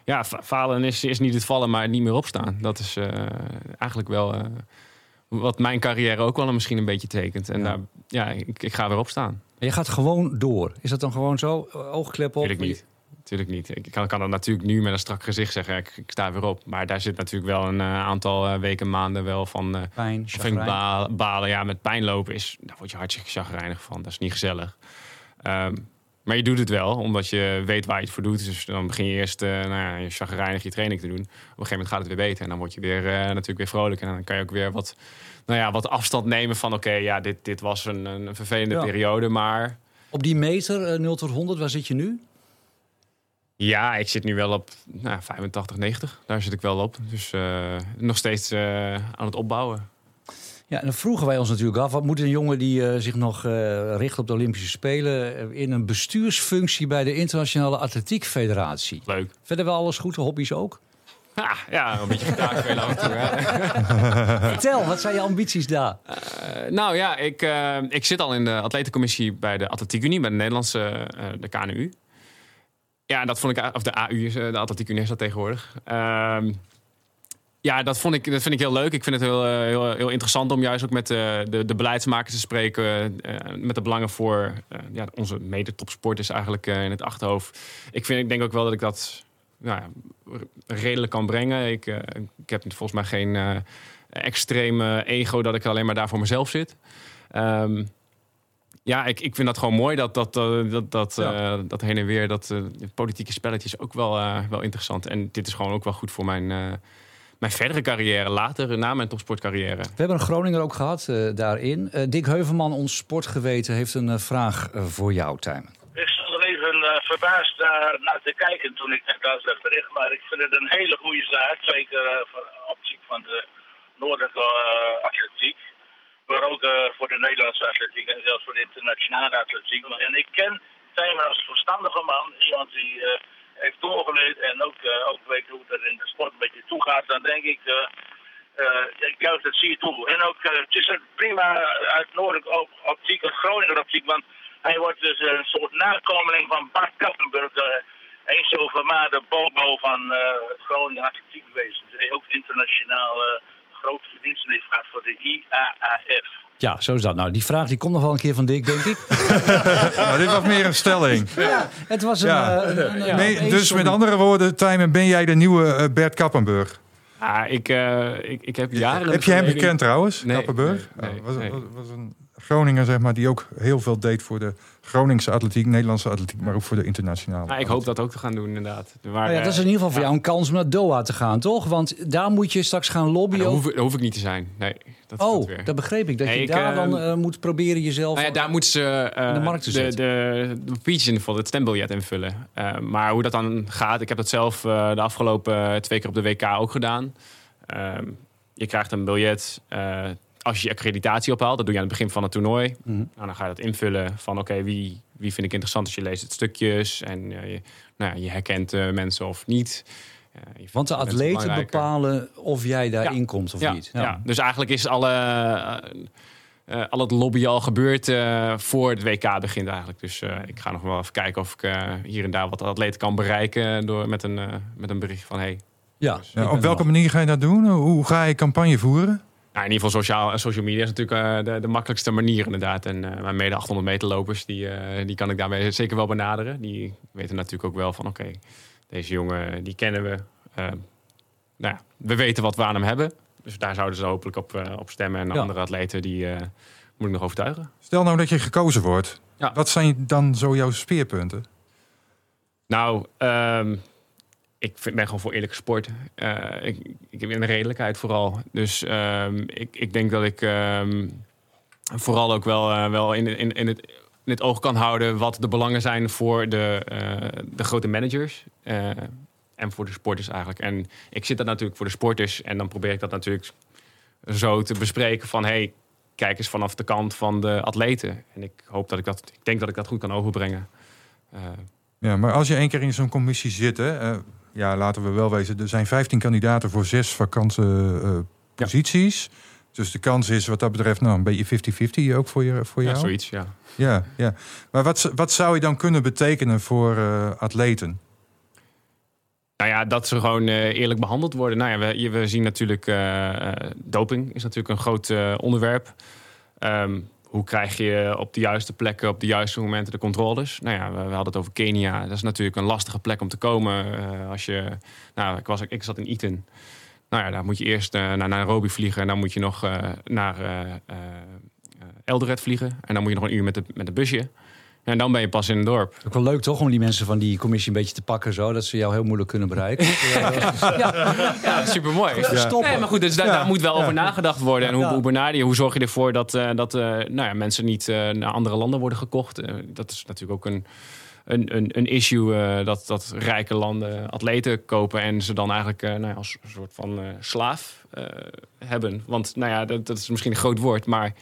Speaker 3: ja falen is, is niet het vallen, maar niet meer opstaan. Dat is uh, eigenlijk wel wat mijn carrière ook wel misschien een beetje tekent. En ja, daar, ja ik, ik, ga weer opstaan.
Speaker 2: Je gaat gewoon door. Is dat dan gewoon zo? Oogklep op?
Speaker 3: Ik niet. Natuurlijk niet. Ik kan, kan dat natuurlijk nu met een strak gezicht zeggen. Ik, ik sta weer op. Maar daar zit natuurlijk wel een uh, aantal uh, weken, maanden wel van... Uh,
Speaker 2: Pijn,
Speaker 3: balen, balen. Ja, met pijn lopen is... Daar word je hartstikke chagrijnig van. Dat is niet gezellig. Um, maar je doet het wel, omdat je weet waar je het voor doet. Dus dan begin je eerst uh, nou ja, je chagrijnig je training te doen. Op een gegeven moment gaat het weer beter. En dan word je weer, uh, natuurlijk weer vrolijk. En dan kan je ook weer wat, nou ja, wat afstand nemen van... oké, okay, ja, dit, dit was een, een vervelende ja. periode, maar...
Speaker 2: Op die meter, uh, 0 tot 100, waar zit je nu?
Speaker 3: Ja, ik zit nu wel op nou, 85, 90. Daar zit ik wel op. Dus nog steeds aan het opbouwen.
Speaker 2: Ja, en dan vroegen wij ons natuurlijk af... wat moet een jongen die uh, zich nog richt op de Olympische Spelen... in een bestuursfunctie bij de Internationale Atletiek Federatie?
Speaker 3: Leuk.
Speaker 2: Verder wel alles goed, hobby's ook?
Speaker 3: Ah, ja, een beetje gitaar spelen af en toe.
Speaker 2: Vertel, wat zijn je ambities daar?
Speaker 3: nou ja, ik, ik zit al in de atletencommissie bij de Atletiek Unie... bij de Nederlandse, de KNU. Ja, dat vond ik, of de AU de Atletiek Unie is dat tegenwoordig. Um, ja, dat, vond ik, dat vind ik heel leuk. Ik vind het heel, heel, heel interessant om juist ook met de, de, de beleidsmakers te spreken. Uh, met de belangen voor uh, ja, onze mede-topsporters eigenlijk uh, in het achterhoofd. Ik, vind, ik denk ook wel dat ik dat nou, redelijk kan brengen. Ik, ik heb volgens mij geen extreme ego dat ik alleen maar daar voor mezelf zit. Um, ja, ik, ik vind dat gewoon mooi. Dat, dat, dat, dat, ja. uh, dat heen en weer, dat uh, politieke spelletjes ook wel, uh, wel interessant. En dit is gewoon ook wel goed voor mijn, mijn verdere carrière, later, na mijn topsportcarrière.
Speaker 2: We hebben een Groninger ook gehad daarin. Dick Heuvelman, ons sportgeweten, heeft een vraag voor jou, Tijmen.
Speaker 7: Ik zat er even verbaasd naar te kijken toen ik dat bericht. Maar ik vind het een hele goede zaak. Zeker van optiek van de noordelijke atletiek maar ook uh, voor de Nederlandse atletiek en zelfs voor de internationale atletiek. En ik ken Tijmen als verstandige man, iemand die uh, heeft doorgeleerd en ook, uh, ook weet hoe het in de sport een beetje toe gaat. Dan denk ik, ik juist dat zie je toe. En ook, het is een prima uit noordelijk optiek, een Groninger optiek, want hij wordt dus een soort nakomeling van Bart Kappenburg. eens over maar de bobo van het Groningen atletiekwezen. Dus ook internationaal grote verdiensten heeft gehad voor de IAAF.
Speaker 2: Ja, zo is dat. Nou, die vraag die komt nog wel een keer van Dick, denk ik.
Speaker 5: nou, dit was meer een stelling.
Speaker 2: Ja, het was een... Ja. Uh, een, een
Speaker 5: nee, dus met andere woorden, Tijmen, ben jij de nieuwe uh, Bert Kappenburg?
Speaker 3: Ah, ik, uh, ik, ik heb jaren...
Speaker 5: Heb je hem gekend trouwens,
Speaker 3: nee,
Speaker 5: Kappenburg?
Speaker 3: Nee, nee,
Speaker 5: was,
Speaker 3: nee.
Speaker 5: Was, was een Groninger, zeg maar, die ook heel veel deed voor de Groningse atletiek, Nederlandse atletiek, maar ook voor de internationale.
Speaker 3: Nou, ik hoop dat ook te gaan doen, inderdaad.
Speaker 2: Maar, nou ja, dat is in ieder geval voor jou een kans om naar Doha te gaan, toch? Want daar moet je straks gaan lobbyen.
Speaker 3: Dat hoef, ik niet te zijn. Nee, dat
Speaker 2: oh, dat, dat begreep ik. Dat nee, je ik, daar dan uh, moet proberen jezelf
Speaker 3: nou ja, daar moeten ze uh,
Speaker 2: de markt te
Speaker 3: zetten. De, de, de speech in het stembiljet invullen. Uh, maar hoe dat dan gaat, ik heb dat zelf de afgelopen twee keer op de WK ook gedaan. Ehm, je krijgt een biljet als je je accreditatie ophaalt, dat doe je aan het begin van het toernooi. Mm -hmm. nou, dan ga je dat invullen van oké, okay, wie, wie vind ik interessant als je leest het stukjes en uh, je, nou, je herkent uh, mensen of niet.
Speaker 2: Uh, Want de atleten bepalen of jij daarin ja. komt of
Speaker 3: ja.
Speaker 2: niet.
Speaker 3: Ja. ja. dus eigenlijk is alle, al het lobby al gebeurd voor het WK begint eigenlijk. Dus ik ga nog wel even kijken of ik hier en daar wat atleten kan bereiken door, met, een, met een bericht van hey.
Speaker 5: Ja, dus, op welke manier ga je dat doen? Hoe ga je campagne voeren?
Speaker 3: Nou, in ieder geval sociaal, social media is natuurlijk uh, de, de, makkelijkste manier inderdaad. En uh, mijn mede 800 meter lopers, die, uh, die kan ik daarmee zeker wel benaderen. Die weten natuurlijk ook wel van oké, okay, deze jongen die kennen we. nou ja, we weten wat we aan hem hebben. Dus daar zouden ze hopelijk op, op stemmen. En ja. andere atleten, die moet ik nog overtuigen.
Speaker 5: Stel nou dat je gekozen wordt.
Speaker 3: Ja.
Speaker 5: Wat zijn dan zo jouw speerpunten?
Speaker 3: Nou, um, ik vind, ben gewoon voor eerlijke sport. Uh, ik, heb een redelijkheid vooral. Dus um, ik, ik denk dat ik um, vooral ook wel, uh, wel in, in, in het oog kan houden wat de belangen zijn voor de, eh, de grote managers. eh, en voor de sporters eigenlijk. En ik zit dat natuurlijk voor de sporters. En dan probeer ik dat natuurlijk zo te bespreken van... hey, kijk eens vanaf de kant van de atleten. En ik hoop dat ik dat... Ik denk dat ik dat goed kan overbrengen. Eh,
Speaker 5: Ja, maar als je één keer in zo'n commissie zit, hè, eh, ja, laten we wel wezen, er zijn 15 kandidaten voor zes vakante eh, posities. Dus de kans is wat dat betreft nou, een beetje 50-50 ook voor, je, voor
Speaker 3: ja,
Speaker 5: jou.
Speaker 3: zoiets, ja.
Speaker 5: Ja, ja. Maar wat, wat zou je dan kunnen betekenen voor eh, atleten?
Speaker 3: Nou ja, dat ze gewoon eh, eerlijk behandeld worden. Nou ja, we, we zien natuurlijk doping is natuurlijk een groot onderwerp. Ehm, hoe krijg je op de juiste plekken, op de juiste momenten de controles? Nou ja, we, hadden het over Kenia. Dat is natuurlijk een lastige plek om te komen. eh, als je, nou, ik, was, ik zat in Iten. Nou ja, daar moet je eerst eh, naar Nairobi vliegen. En dan moet je nog eh, naar Eldoret vliegen. En dan moet je nog een uur met, de, met een busje. En dan ben je pas in het dorp.
Speaker 2: Ook wel leuk toch om die mensen van die commissie een beetje te pakken, zo dat ze jou heel moeilijk kunnen bereiken.
Speaker 3: Ja, super mooi.
Speaker 2: Stoppen.
Speaker 3: Nee, maar goed, dus daar, daar moet wel over nagedacht worden. En hoe,
Speaker 2: Ja.
Speaker 3: hoe benader je? Hoe zorg je ervoor dat, eh, dat eh, nou ja, mensen niet eh, naar andere landen worden gekocht? Dat is natuurlijk ook een, een, een, een issue dat, dat rijke landen atleten kopen en ze dan eigenlijk eh, nou ja, als een soort van eh, slaaf eh, hebben. Want nou ja, dat, dat is misschien een groot woord, maar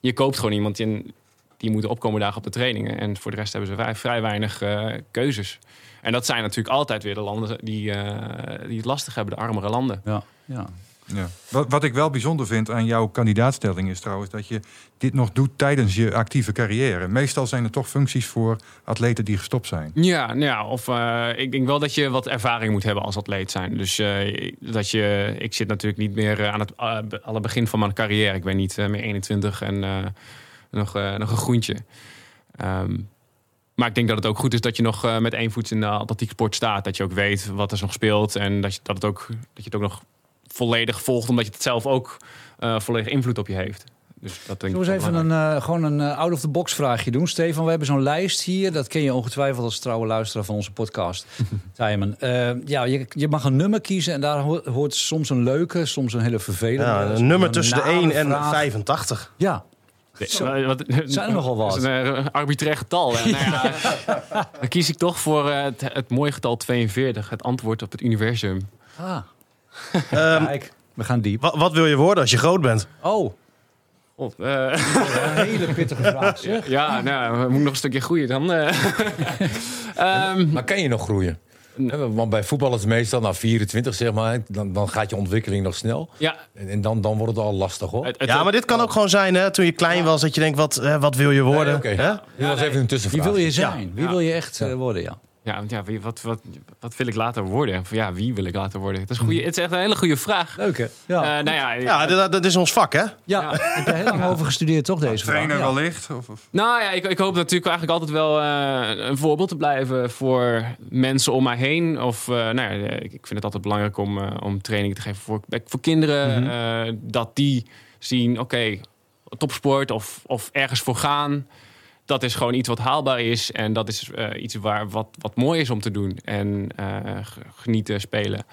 Speaker 3: je koopt gewoon iemand die, die moet opkomen dagen op de trainingen. En voor de rest hebben ze vrij, vrij weinig eh, keuzes. En dat zijn natuurlijk altijd weer de landen die, eh, die het lastig hebben, de armere landen.
Speaker 2: Ja, ja.
Speaker 5: Ja. Wat, wat ik wel bijzonder vind aan jouw kandidaatstelling is trouwens dat je dit nog doet tijdens je actieve carrière. Meestal zijn er toch functies voor atleten die gestopt zijn.
Speaker 3: Ja, nou ja, of eh, ik denk wel dat je wat ervaring moet hebben als atleet zijn. Dus eh, dat je, ik zit natuurlijk niet meer aan het uh, alle begin van mijn carrière. Ik ben niet meer 21 en uh, nog, uh, nog een groentje. Um, maar ik denk dat het ook goed is dat je nog uh, met één voet in de atletiek sport staat. Dat je ook weet wat er nog speelt en dat je, dat het, ook, dat je het ook nog volledig volgt, omdat je het zelf ook uh, volledig invloed op je heeft. Dus dat denk
Speaker 2: Zullen we eens even een, uh, gewoon een uh, out-of-the-box vraagje doen? Stefan, we hebben zo'n lijst hier. Dat ken je ongetwijfeld als trouwe luisteraar van onze podcast. Timon. Uh, ja, je, je, mag een nummer kiezen en daar hoort, soms een leuke, soms een hele vervelende.
Speaker 6: Ja, een nummer tussen de 1 en vraag. 85.
Speaker 2: Ja.
Speaker 3: Wat,
Speaker 2: zijn er nogal wat.
Speaker 3: Dat is een uh, arbitrair getal. nou ja, dan kies ik toch voor uh, het, het mooie getal 42. Het antwoord op het universum.
Speaker 2: Ah. um, Kijk, we gaan diep.
Speaker 6: Wat, wat, wil je worden als je groot bent?
Speaker 2: Oh.
Speaker 3: God, uh,
Speaker 2: een hele pittige vraag, zeg.
Speaker 3: Ja, nou, we moeten nog een stukje groeien dan. Uh.
Speaker 4: um, maar kan je nog groeien? Want bij voetballers meestal, na 24 zeg maar, dan, dan gaat je ontwikkeling nog snel.
Speaker 3: Ja.
Speaker 4: En, en dan, dan wordt het al lastig hoor.
Speaker 6: Het, het, ja, maar dit kan ook gewoon zijn hè, toen je klein ja. was, dat je denkt, wat, hè, wat wil je worden?
Speaker 4: Nee, okay.
Speaker 6: hè?
Speaker 4: Was even een tussenvraag.
Speaker 2: Wie wil je zijn? Wie wil je echt uh, worden, ja?
Speaker 3: Ja, ja wie, wat, wat, wat wil ik later worden? Ja, wie wil ik later worden? Het is, goeie, het is echt een hele goede vraag.
Speaker 2: Leuk hè?
Speaker 3: Ja, uh, nou ja,
Speaker 6: ja dat, dat, is ons vak hè?
Speaker 2: Ja, ja. ik heb er heel lang over gestudeerd toch deze vraag?
Speaker 5: Trainer ja. wellicht? Of, of?
Speaker 3: Nou ja, ik, ik, hoop natuurlijk eigenlijk altijd wel uh, een voorbeeld te blijven voor mensen om mij heen. Of uh, nou ja, ik vind het altijd belangrijk om, uh, om training te geven voor, voor kinderen. Mm -hmm. dat die zien, oké, okay, topsport of, of ergens voor gaan dat is gewoon iets wat haalbaar is. En dat is uh, iets waar wat, wat mooi is om te doen. En uh, genieten, spelen.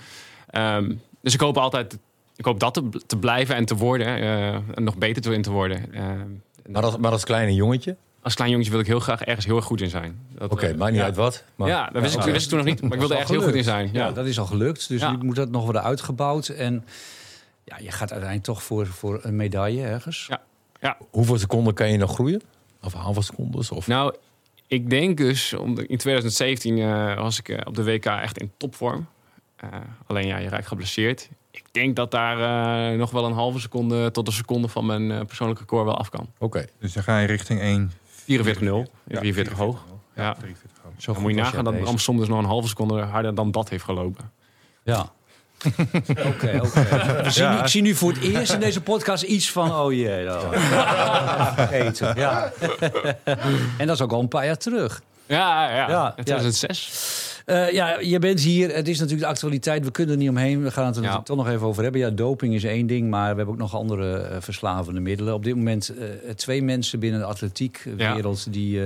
Speaker 3: Um, dus ik hoop altijd, ik hoop dat te, te blijven en te worden. Uh, en nog beter in te worden.
Speaker 4: maar, als, maar als kleine jongetje?
Speaker 3: Als klein jongetje wil ik heel graag ergens heel erg goed in zijn.
Speaker 4: Oké, okay, maakt niet
Speaker 3: ja.
Speaker 4: uit wat.
Speaker 3: Maar, ja, dat wist, ja, ik, wist ik toen nog niet. Maar ik wilde ergens heel goed in zijn.
Speaker 2: Ja. ja, dat is al gelukt. Dus nu moet dat nog worden uitgebouwd. En ja, je gaat uiteindelijk toch voor, voor een medaille ergens.
Speaker 3: Ja. ja.
Speaker 4: Hoeveel seconden kan je nog groeien? Of halve secondes? Of?
Speaker 3: Nou, ik denk dus, in 2017 uh, was ik uh, op de WK echt in topvorm. Uh, alleen ja, je raakt geblesseerd. Ik denk dat daar uh, nog wel een halve seconde tot een seconde van mijn uh, persoonlijke record wel af kan.
Speaker 4: Oké. Okay.
Speaker 5: Dus dan ga je richting 1...
Speaker 3: 44-0. 44, 44 hoog. Ja. ja. 43 hoog. Zo dan moet je nagaan dat Bram soms nog een halve seconde harder dan dat heeft gelopen.
Speaker 2: Ja. Oké, oké. Okay. Ja. Ik zie nu voor het eerst in deze podcast iets van... oh jee, nou. vergeten. Ja. en dat is ook al een paar jaar terug.
Speaker 3: Ja, ja. ja 2006.
Speaker 2: Uh, ja, je bent hier. Het is natuurlijk de actualiteit. We kunnen er niet omheen. We gaan het er ja. toch nog even over hebben. Ja, doping is één ding, maar we hebben ook nog andere uh, verslavende middelen. Op dit moment uh, twee mensen binnen de atletiekwereld ja. die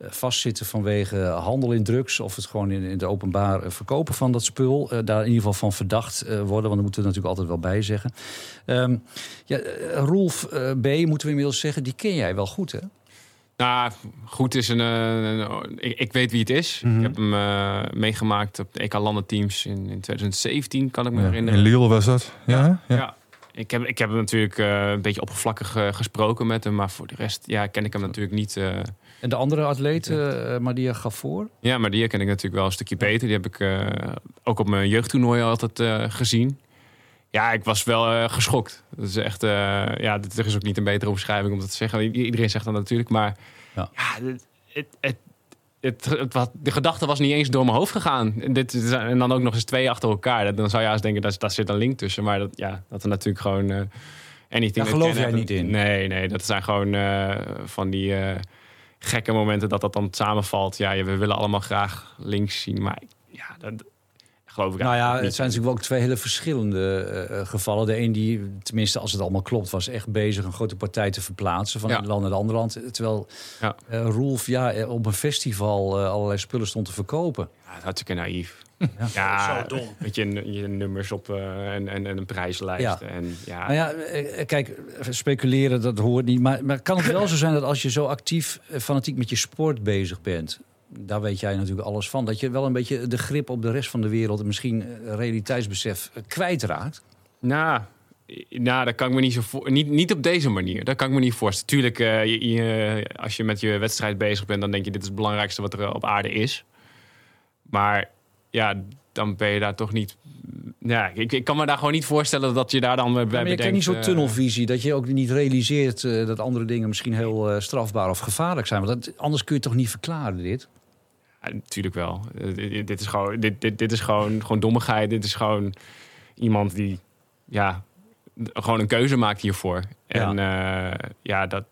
Speaker 2: vastzitten vanwege handel in drugs... of het gewoon in, in het openbaar verkopen van dat spul. Uh, daar in ieder geval van verdacht uh, worden, want dat moeten we natuurlijk altijd wel bij zeggen. Um, ja, Rolf uh, B., moeten we inmiddels zeggen, die ken jij wel goed, hè?
Speaker 3: Nou, goed is een. eh, een- ik, ik weet wie het is.
Speaker 5: Mhm.
Speaker 3: Ik heb hem eh, meegemaakt op de EK landenteams in, in 2017, kan ik me
Speaker 5: Ja,
Speaker 3: herinneren.
Speaker 5: in Lille was dat. Ja, ja.
Speaker 3: Ja. Ik heb, ik heb hem natuurlijk eh, een beetje oppervlakkig eh, gesproken met hem, maar voor de rest ja, ken ik hem natuurlijk niet. eh.
Speaker 2: En de andere atleet, eh Maria Gafoor?
Speaker 3: ja, maar die ken ik natuurlijk wel een stukje beter. Die heb ik eh, ook op mijn jeugdtoernooi altijd eh, gezien. Ja, ik was wel eh, geschokt. Dat is echt, eh, ja, dit- er is ook niet een betere omschrijving om dat te zeggen. Iedereen zegt dat natuurlijk, maar
Speaker 2: Ja.
Speaker 3: ja, het, het, het, het, wat- de gedachte was niet eens door mijn hoofd gegaan. En, dit, en dan ook nog eens twee achter elkaar. Dan zou je haast denken, dat, daar zit een link tussen. Maar dat, ja, dat er natuurlijk gewoon... eh anything
Speaker 2: Daar geloof jij niet in?
Speaker 3: Nee, nee, dat zijn gewoon eh, van die eh, gekke momenten dat dat dan samenvalt. Ja, we willen allemaal graag links zien, maar ja, dat geloof ik
Speaker 2: Nou ja, het zijn natuurlijk ook twee hele verschillende eh, eh, gevallen. De een die, tenminste als het allemaal klopt, was echt bezig een grote partij te verplaatsen van
Speaker 3: Ja.
Speaker 2: een land naar het andere land. Terwijl
Speaker 3: Ja.
Speaker 2: eh, Roelf ja, op een festival eh, allerlei spullen stond te verkopen.
Speaker 3: Ja, het is hartstikke naïef. Ja,
Speaker 6: Zo dom.
Speaker 3: Met je, je nummers op eh, en, en, en een prijslijst.
Speaker 2: Ja.
Speaker 3: En, ja,
Speaker 2: Nou ja, kijk, speculeren, dat hoort niet. Maar, maar kan het wel zo zijn dat als je zo actief, fanatiek met je sport bezig bent... daar weet jij natuurlijk alles van... dat je wel een beetje de grip op de rest van de wereld... en misschien eh, realiteitsbesef eh, kwijtraakt?
Speaker 3: Nou, nou, dat kan ik me niet zo voor. Niet, niet op deze manier. Dat kan ik me niet voorstellen. Tuurlijk, eh, je, je- als je met je wedstrijd bezig bent, dan denk je: dit is het belangrijkste wat er op aarde is. Maar ja, dan ben je daar toch niet. Ja, ik, ik kan me daar gewoon niet voorstellen dat je daar dan bij
Speaker 2: Maar je
Speaker 3: bedenkt.
Speaker 2: niet zo'n tunnelvisie, dat je ook niet realiseert dat andere dingen misschien heel strafbaar of gevaarlijk zijn. Want dat, anders kun je toch niet verklaren, dit?
Speaker 3: Ja, natuurlijk wel. Eh, dit, is gewoon, dit, dit, dit is gewoon, gewoon dommigheid. Dit is gewoon iemand die ja, gewoon een keuze maakt hiervoor. En ja, ja dat,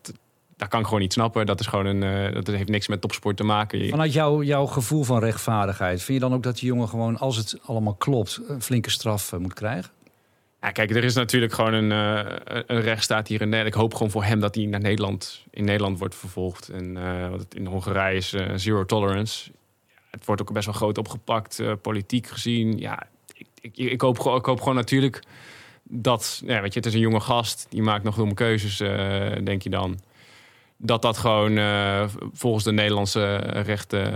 Speaker 3: dat kan ik gewoon niet snappen. Dat, is gewoon een, eh, dat heeft niks met topsport te maken.
Speaker 2: Vanuit jouw, jouw gevoel van rechtvaardigheid, vind je dan ook dat die jongen gewoon, als het allemaal klopt, een flinke straf eh, moet krijgen?
Speaker 3: Ja, kijk, er is natuurlijk gewoon een, eh, een rechtsstaat hier in Nederland. Ik hoop gewoon voor hem dat hij naar Nederland, in Nederland wordt vervolgd. En eh, in Hongarije is eh, zero tolerance. Het wordt ook best wel groot opgepakt, eh, politiek gezien. Ja, ik, ik, ik, hoop, gewoon- ik hoop gewoon natuurlijk dat, ja, weet je, het is een jonge gast. Die maakt nog domme keuzes, eh, denk je dan. Dat dat gewoon eh, volgens de Nederlandse rechten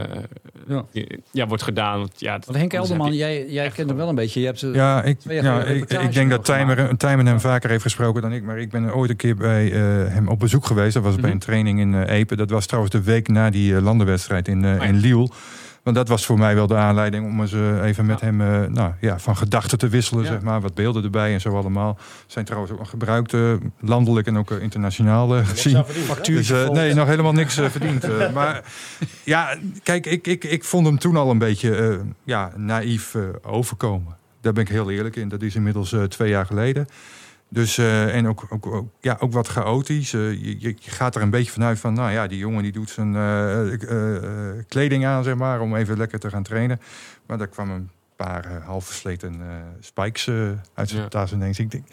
Speaker 2: Ja.
Speaker 3: ja. wordt gedaan. Want, ja,
Speaker 2: Want Henk Elderman, jij, jij kent hem wel een beetje. Je hebt,
Speaker 5: Ja, ik, ja, ik, ik denk dat. Tijmen, Tijmen hem vaker heeft gesproken dan ik. Maar ik ben ooit een keer bij eh, hem op bezoek geweest. Dat was bij
Speaker 2: Mhm.
Speaker 5: een training in eh, Epe. Dat was trouwens de week na die landenwedstrijd in,
Speaker 3: Oh
Speaker 5: in Lille. Want dat was voor mij wel de aanleiding om eens eh, even met
Speaker 3: Ja.
Speaker 5: hem eh, nou, ja, van gedachten te wisselen.
Speaker 3: Ja.
Speaker 5: Zeg maar. Wat beelden erbij en zo allemaal. Zijn trouwens ook nog gebruikt, eh, landelijk en ook internationaal gezien. Dus, eh, nee, nog helemaal niks verdiend. maar ja, kijk, ik, ik, ik vond hem toen al een beetje ja, naïef overkomen. Daar ben ik heel eerlijk in. Dat is inmiddels twee jaar geleden. Dus, eh, en ook, ook, ook, ja, ook wat chaotisch. Eh, je, je gaat er een beetje vanuit van, nou ja, die jongen die doet zijn eh, kleding aan, zeg maar, om even lekker te gaan trainen. Maar daar kwam een paar half versleten spikes uit zijn
Speaker 3: Ja.
Speaker 5: tas ineens. Ik denk,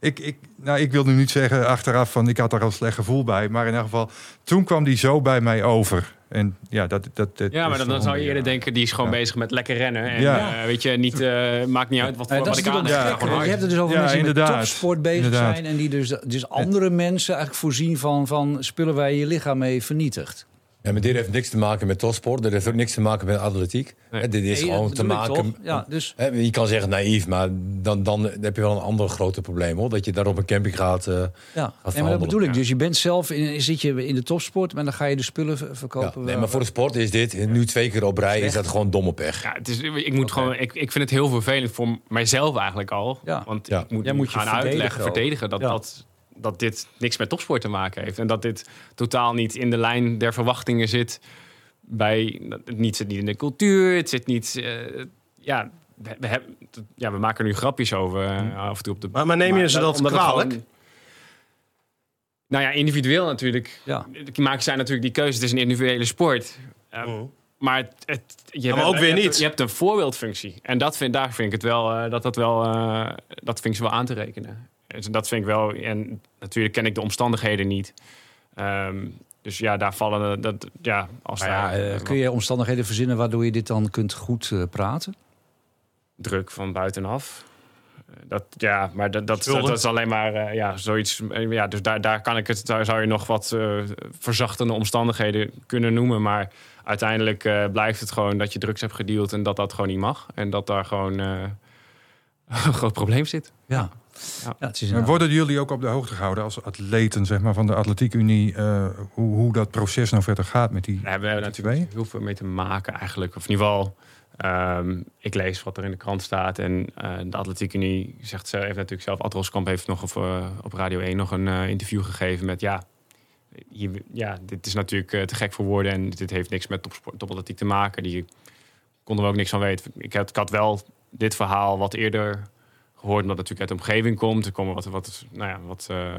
Speaker 5: ik, ik, nou, ik wil nu niet zeggen achteraf van ik had er al slecht gevoel bij. Maar in elk geval, toen kwam die zo bij mij over. En ja, dat, dat, dat
Speaker 3: Ja, maar dan, zou je eerder denken, die is gewoon
Speaker 5: Ja.
Speaker 3: bezig met lekker rennen. En
Speaker 5: Ja.
Speaker 3: eh, weet je, niet, eh, maakt niet uit wat,
Speaker 2: Ja,
Speaker 3: voor
Speaker 2: dat
Speaker 3: wat
Speaker 2: is
Speaker 3: ik aan
Speaker 2: want Je hebt het dus over
Speaker 5: Ja,
Speaker 2: mensen die met
Speaker 5: inderdaad.
Speaker 2: topsport bezig
Speaker 5: Inderdaad.
Speaker 2: zijn... en die dus, dus andere mensen eigenlijk voorzien van, van spullen waar je je lichaam mee vernietigt.
Speaker 4: Ja, maar dit heeft niks te maken met topsport. Dit heeft ook niks te maken met atletiek.
Speaker 3: Nee.
Speaker 4: Dit is
Speaker 2: Nee,
Speaker 4: gewoon te maken...
Speaker 2: Ja, dus...
Speaker 4: Hè, je kan zeggen naïef, maar dan, dan heb je wel een ander grote probleem. Hoor. Dat je daar op een camping gaat... eh,
Speaker 2: Ja, nee, maar dat bedoel ik.
Speaker 3: Ja.
Speaker 2: Dus je bent zelf in, zit je in de topsport, maar dan ga je de spullen
Speaker 4: ja.
Speaker 2: verkopen.
Speaker 4: Nee, maar voor de sport is dit, nu twee keer op rij, is dat gewoon domme pech.
Speaker 3: Ja, het is, ik, moet gewoon, ik, ik vind het heel vervelend voor mijzelf eigenlijk al.
Speaker 2: Ja.
Speaker 3: Want
Speaker 4: Ja.
Speaker 3: ik moet,
Speaker 2: Jij moet
Speaker 3: gaan
Speaker 2: verdedigen
Speaker 3: uitleggen,
Speaker 2: ook.
Speaker 3: verdedigen dat,
Speaker 2: Ja.
Speaker 3: dat, dat dit niks met topsport te maken heeft. En dat dit totaal niet in de lijn der verwachtingen zit. Bij, het niet, zit niet in de cultuur, het zit niet... eh, ja, we, we hebben, ja, we maken er nu grapjes over eh, af en toe op de...
Speaker 6: Maar, maar neem je ze dat kwalijk?
Speaker 3: gewoon- nou ja, individueel natuurlijk.
Speaker 2: Ja.
Speaker 3: Maken zij natuurlijk die keuze. Het is een individuele sport. Uh,
Speaker 6: Mhm.
Speaker 3: Maar, het, het, je
Speaker 6: maar
Speaker 3: hebt-
Speaker 6: ook weer
Speaker 3: je hebt-
Speaker 6: niet.
Speaker 3: Je hebt een voorbeeldfunctie. En dat vind, daar vind ik het wel, eh, dat dat wel, eh, dat vind ik ze wel aan te rekenen. Dus dat vind ik wel, en natuurlijk ken ik de omstandigheden niet. Ehm, dus ja, daar vallen, eh, dat, ja, als
Speaker 2: Maar ja,
Speaker 3: daar,
Speaker 2: eh, kun je omstandigheden verzinnen waardoor je dit dan kunt goed eh, praten?
Speaker 3: druk van buitenaf. Dat, ja, maar dat, dat, is alleen maar ja, zoiets. Ja, dus daar, daar kan ik het, daar zou je nog wat verzachtende omstandigheden kunnen noemen. Maar uiteindelijk blijft het gewoon dat je drugs hebt gedeeld en dat dat gewoon niet mag. En dat daar gewoon eh, een groot probleem zit.
Speaker 2: Ja.
Speaker 3: Ja.
Speaker 2: Ja, het is
Speaker 5: Maar
Speaker 2: een,
Speaker 5: worden jullie ook op de hoogte gehouden als atleten zeg maar, van de Atletiek Unie... eh, hoe, hoe dat proces nou verder gaat met die...
Speaker 3: Hebben we natuurlijk heel veel mee te maken eigenlijk. Of in ieder geval, ehm, ik lees wat er in de krant staat. En eh, de Atletiek Unie zegt, ze heeft natuurlijk zelf... Ad Roskamp heeft nog op, eh, op Radio 1 nog een eh, interview gegeven met... ja, hier, ja, dit is natuurlijk te gek voor woorden... en dit heeft niks met topsport, topatletiek te maken. Die konden we ook niks van weten. Ik had, ik had wel dit verhaal wat eerder gehoord... omdat het natuurlijk uit de omgeving komt. Er komen wat, wat, nou ja, wat eh,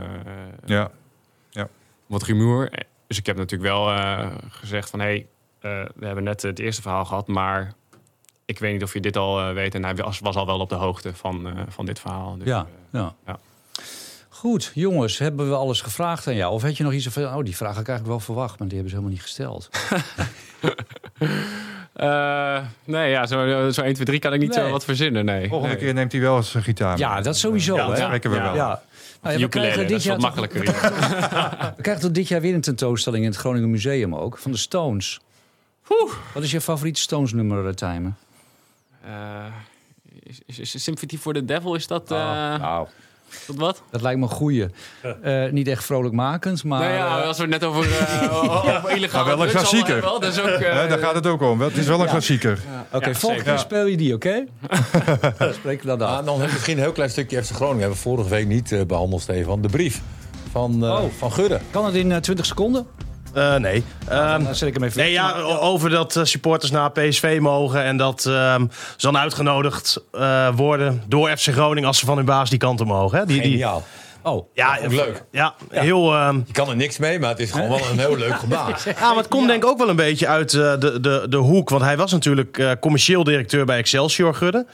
Speaker 5: Ja,
Speaker 3: wat rumoer. Dus ik heb natuurlijk wel eh, gezegd van... hé, hey, eh, we hebben net het eerste verhaal gehad, maar ik weet niet of je dit al eh, weet. En hij was, was al wel op de hoogte van, eh, van dit verhaal. Dus,
Speaker 2: ja, ja.
Speaker 3: ja.
Speaker 2: Goed, jongens, hebben we alles gevraagd aan jou? Of had je nog iets van, oh, die vraag had ik eigenlijk wel verwacht, maar die hebben ze helemaal niet gesteld.
Speaker 3: eh, nee, ja, zo, zo 1, 2, 3 kan ik niet
Speaker 2: Nee.
Speaker 3: zo wat verzinnen, nee.
Speaker 5: volgende
Speaker 3: Nee.
Speaker 5: keer neemt hij wel eens een gitaar. mee.
Speaker 2: Ja, dat sowieso.
Speaker 3: Ja,
Speaker 2: hè?
Speaker 5: Dat spreken we
Speaker 3: Ja.
Speaker 5: wel.
Speaker 2: Ja. Nou ja, we, krijgen
Speaker 3: dat
Speaker 2: dit
Speaker 3: is
Speaker 2: jaar
Speaker 3: wat makkelijker.
Speaker 2: we krijgen toch dit jaar weer een tentoonstelling in het Groningen Museum ook, van de Stones. Wat is je favoriete Stones nummer, uh, Tijmen?
Speaker 3: Eh, is, is, is Sympathy for the Devil, is dat, is dat wat?
Speaker 2: dat lijkt me een goeie. Eh, niet echt vrolijkmakend, maar...
Speaker 3: nou ja,
Speaker 2: eh,
Speaker 3: als we het net over, uh, over illegale
Speaker 5: Maar wel een klassieker.
Speaker 3: hebben, dat is ook... eh,
Speaker 5: daar gaat het ook om. wel. Het is wel een
Speaker 2: Ja.
Speaker 5: klassieker.
Speaker 2: Oké,
Speaker 3: Ja,
Speaker 2: volgende keer speel je die, oké? Dan spreken we dat af.
Speaker 4: Ah, dan misschien een heel klein stukje FC Groningen. Hebben we vorige week niet eh, behandeld, Stefan. De brief van, eh,
Speaker 2: Oh.
Speaker 4: van Gudde.
Speaker 2: Kan het in eh, 20 seconden?
Speaker 6: Eh, nee. Ehm,
Speaker 2: Dan zet ik hem even
Speaker 6: Nee, ja, over dat eh, supporters naar PSV mogen en dat ehm, ze dan uitgenodigd eh, worden door FC Groningen als ze van hun baas die kant op mogen. Hè? Die, die,
Speaker 4: Geniaal.
Speaker 2: Oh,
Speaker 6: ja,
Speaker 4: leuk.
Speaker 6: Ja, heel. ehm,
Speaker 4: Je kan er niks mee, maar het is gewoon wel een heel leuk gebaar.
Speaker 6: ja, maar het komt denk ik ook wel een beetje uit eh, de, de, de hoek. Want hij was natuurlijk eh, commercieel directeur bij Excelsior Gudde.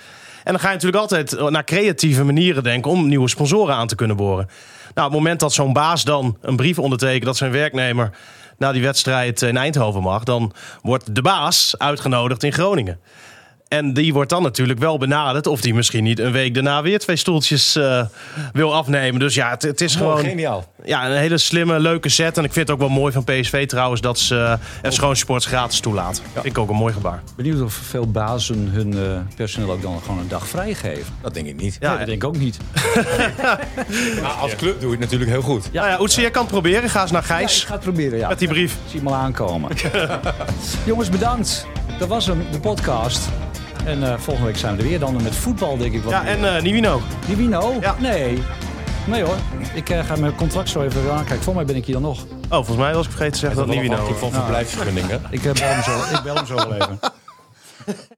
Speaker 6: En dan ga je natuurlijk altijd naar creatieve manieren denken om nieuwe sponsoren aan te kunnen boren. Nou, op het moment dat zo'n baas dan een brief ondertekent dat zijn werknemer naar die wedstrijd in Eindhoven mag, dan wordt de baas uitgenodigd in Groningen. En die wordt dan natuurlijk wel benaderd of die misschien niet een week daarna weer twee stoeltjes eh, wil afnemen. Dus ja, het, het is
Speaker 4: Gewoon
Speaker 6: gewoon
Speaker 4: geniaal.
Speaker 6: ja, een hele slimme, leuke set. En ik vind het ook wel mooi van PSV trouwens dat ze uh, FC Sports gratis toelaten. Vind ik ook een mooi gebaar.
Speaker 2: benieuwd of veel bazen hun eh, personeel ook dan gewoon een dag vrijgeven.
Speaker 4: Dat denk ik niet.
Speaker 6: Ja,
Speaker 2: Nee, dat denk ik ook niet.
Speaker 4: Maar als club doe je het natuurlijk heel goed.
Speaker 6: ja, ja Oetse, jij kan het proberen. Ga eens naar
Speaker 2: Ja, ik
Speaker 6: Gijs
Speaker 2: ga het proberen, ja.
Speaker 6: met die brief.
Speaker 2: Zie hem al aankomen. Jongens, bedankt. Dat was hem, de podcast. En eh, volgende week zijn we er weer dan met voetbal, denk ik. Wat
Speaker 6: Ja, en uh, Nivino.
Speaker 2: Die Wino?
Speaker 6: Ja.
Speaker 2: Nee. Nee hoor. Ik eh, ga mijn contract zo even aankijken. Volgens mij ben ik hier dan nog.
Speaker 6: Oh, volgens mij was ik vergeten te zeggen dat
Speaker 4: Dat
Speaker 6: Nivino.
Speaker 4: van verblijfsvergunningen.
Speaker 2: Ik, eh, bel hem zo, ik bel hem zo wel even.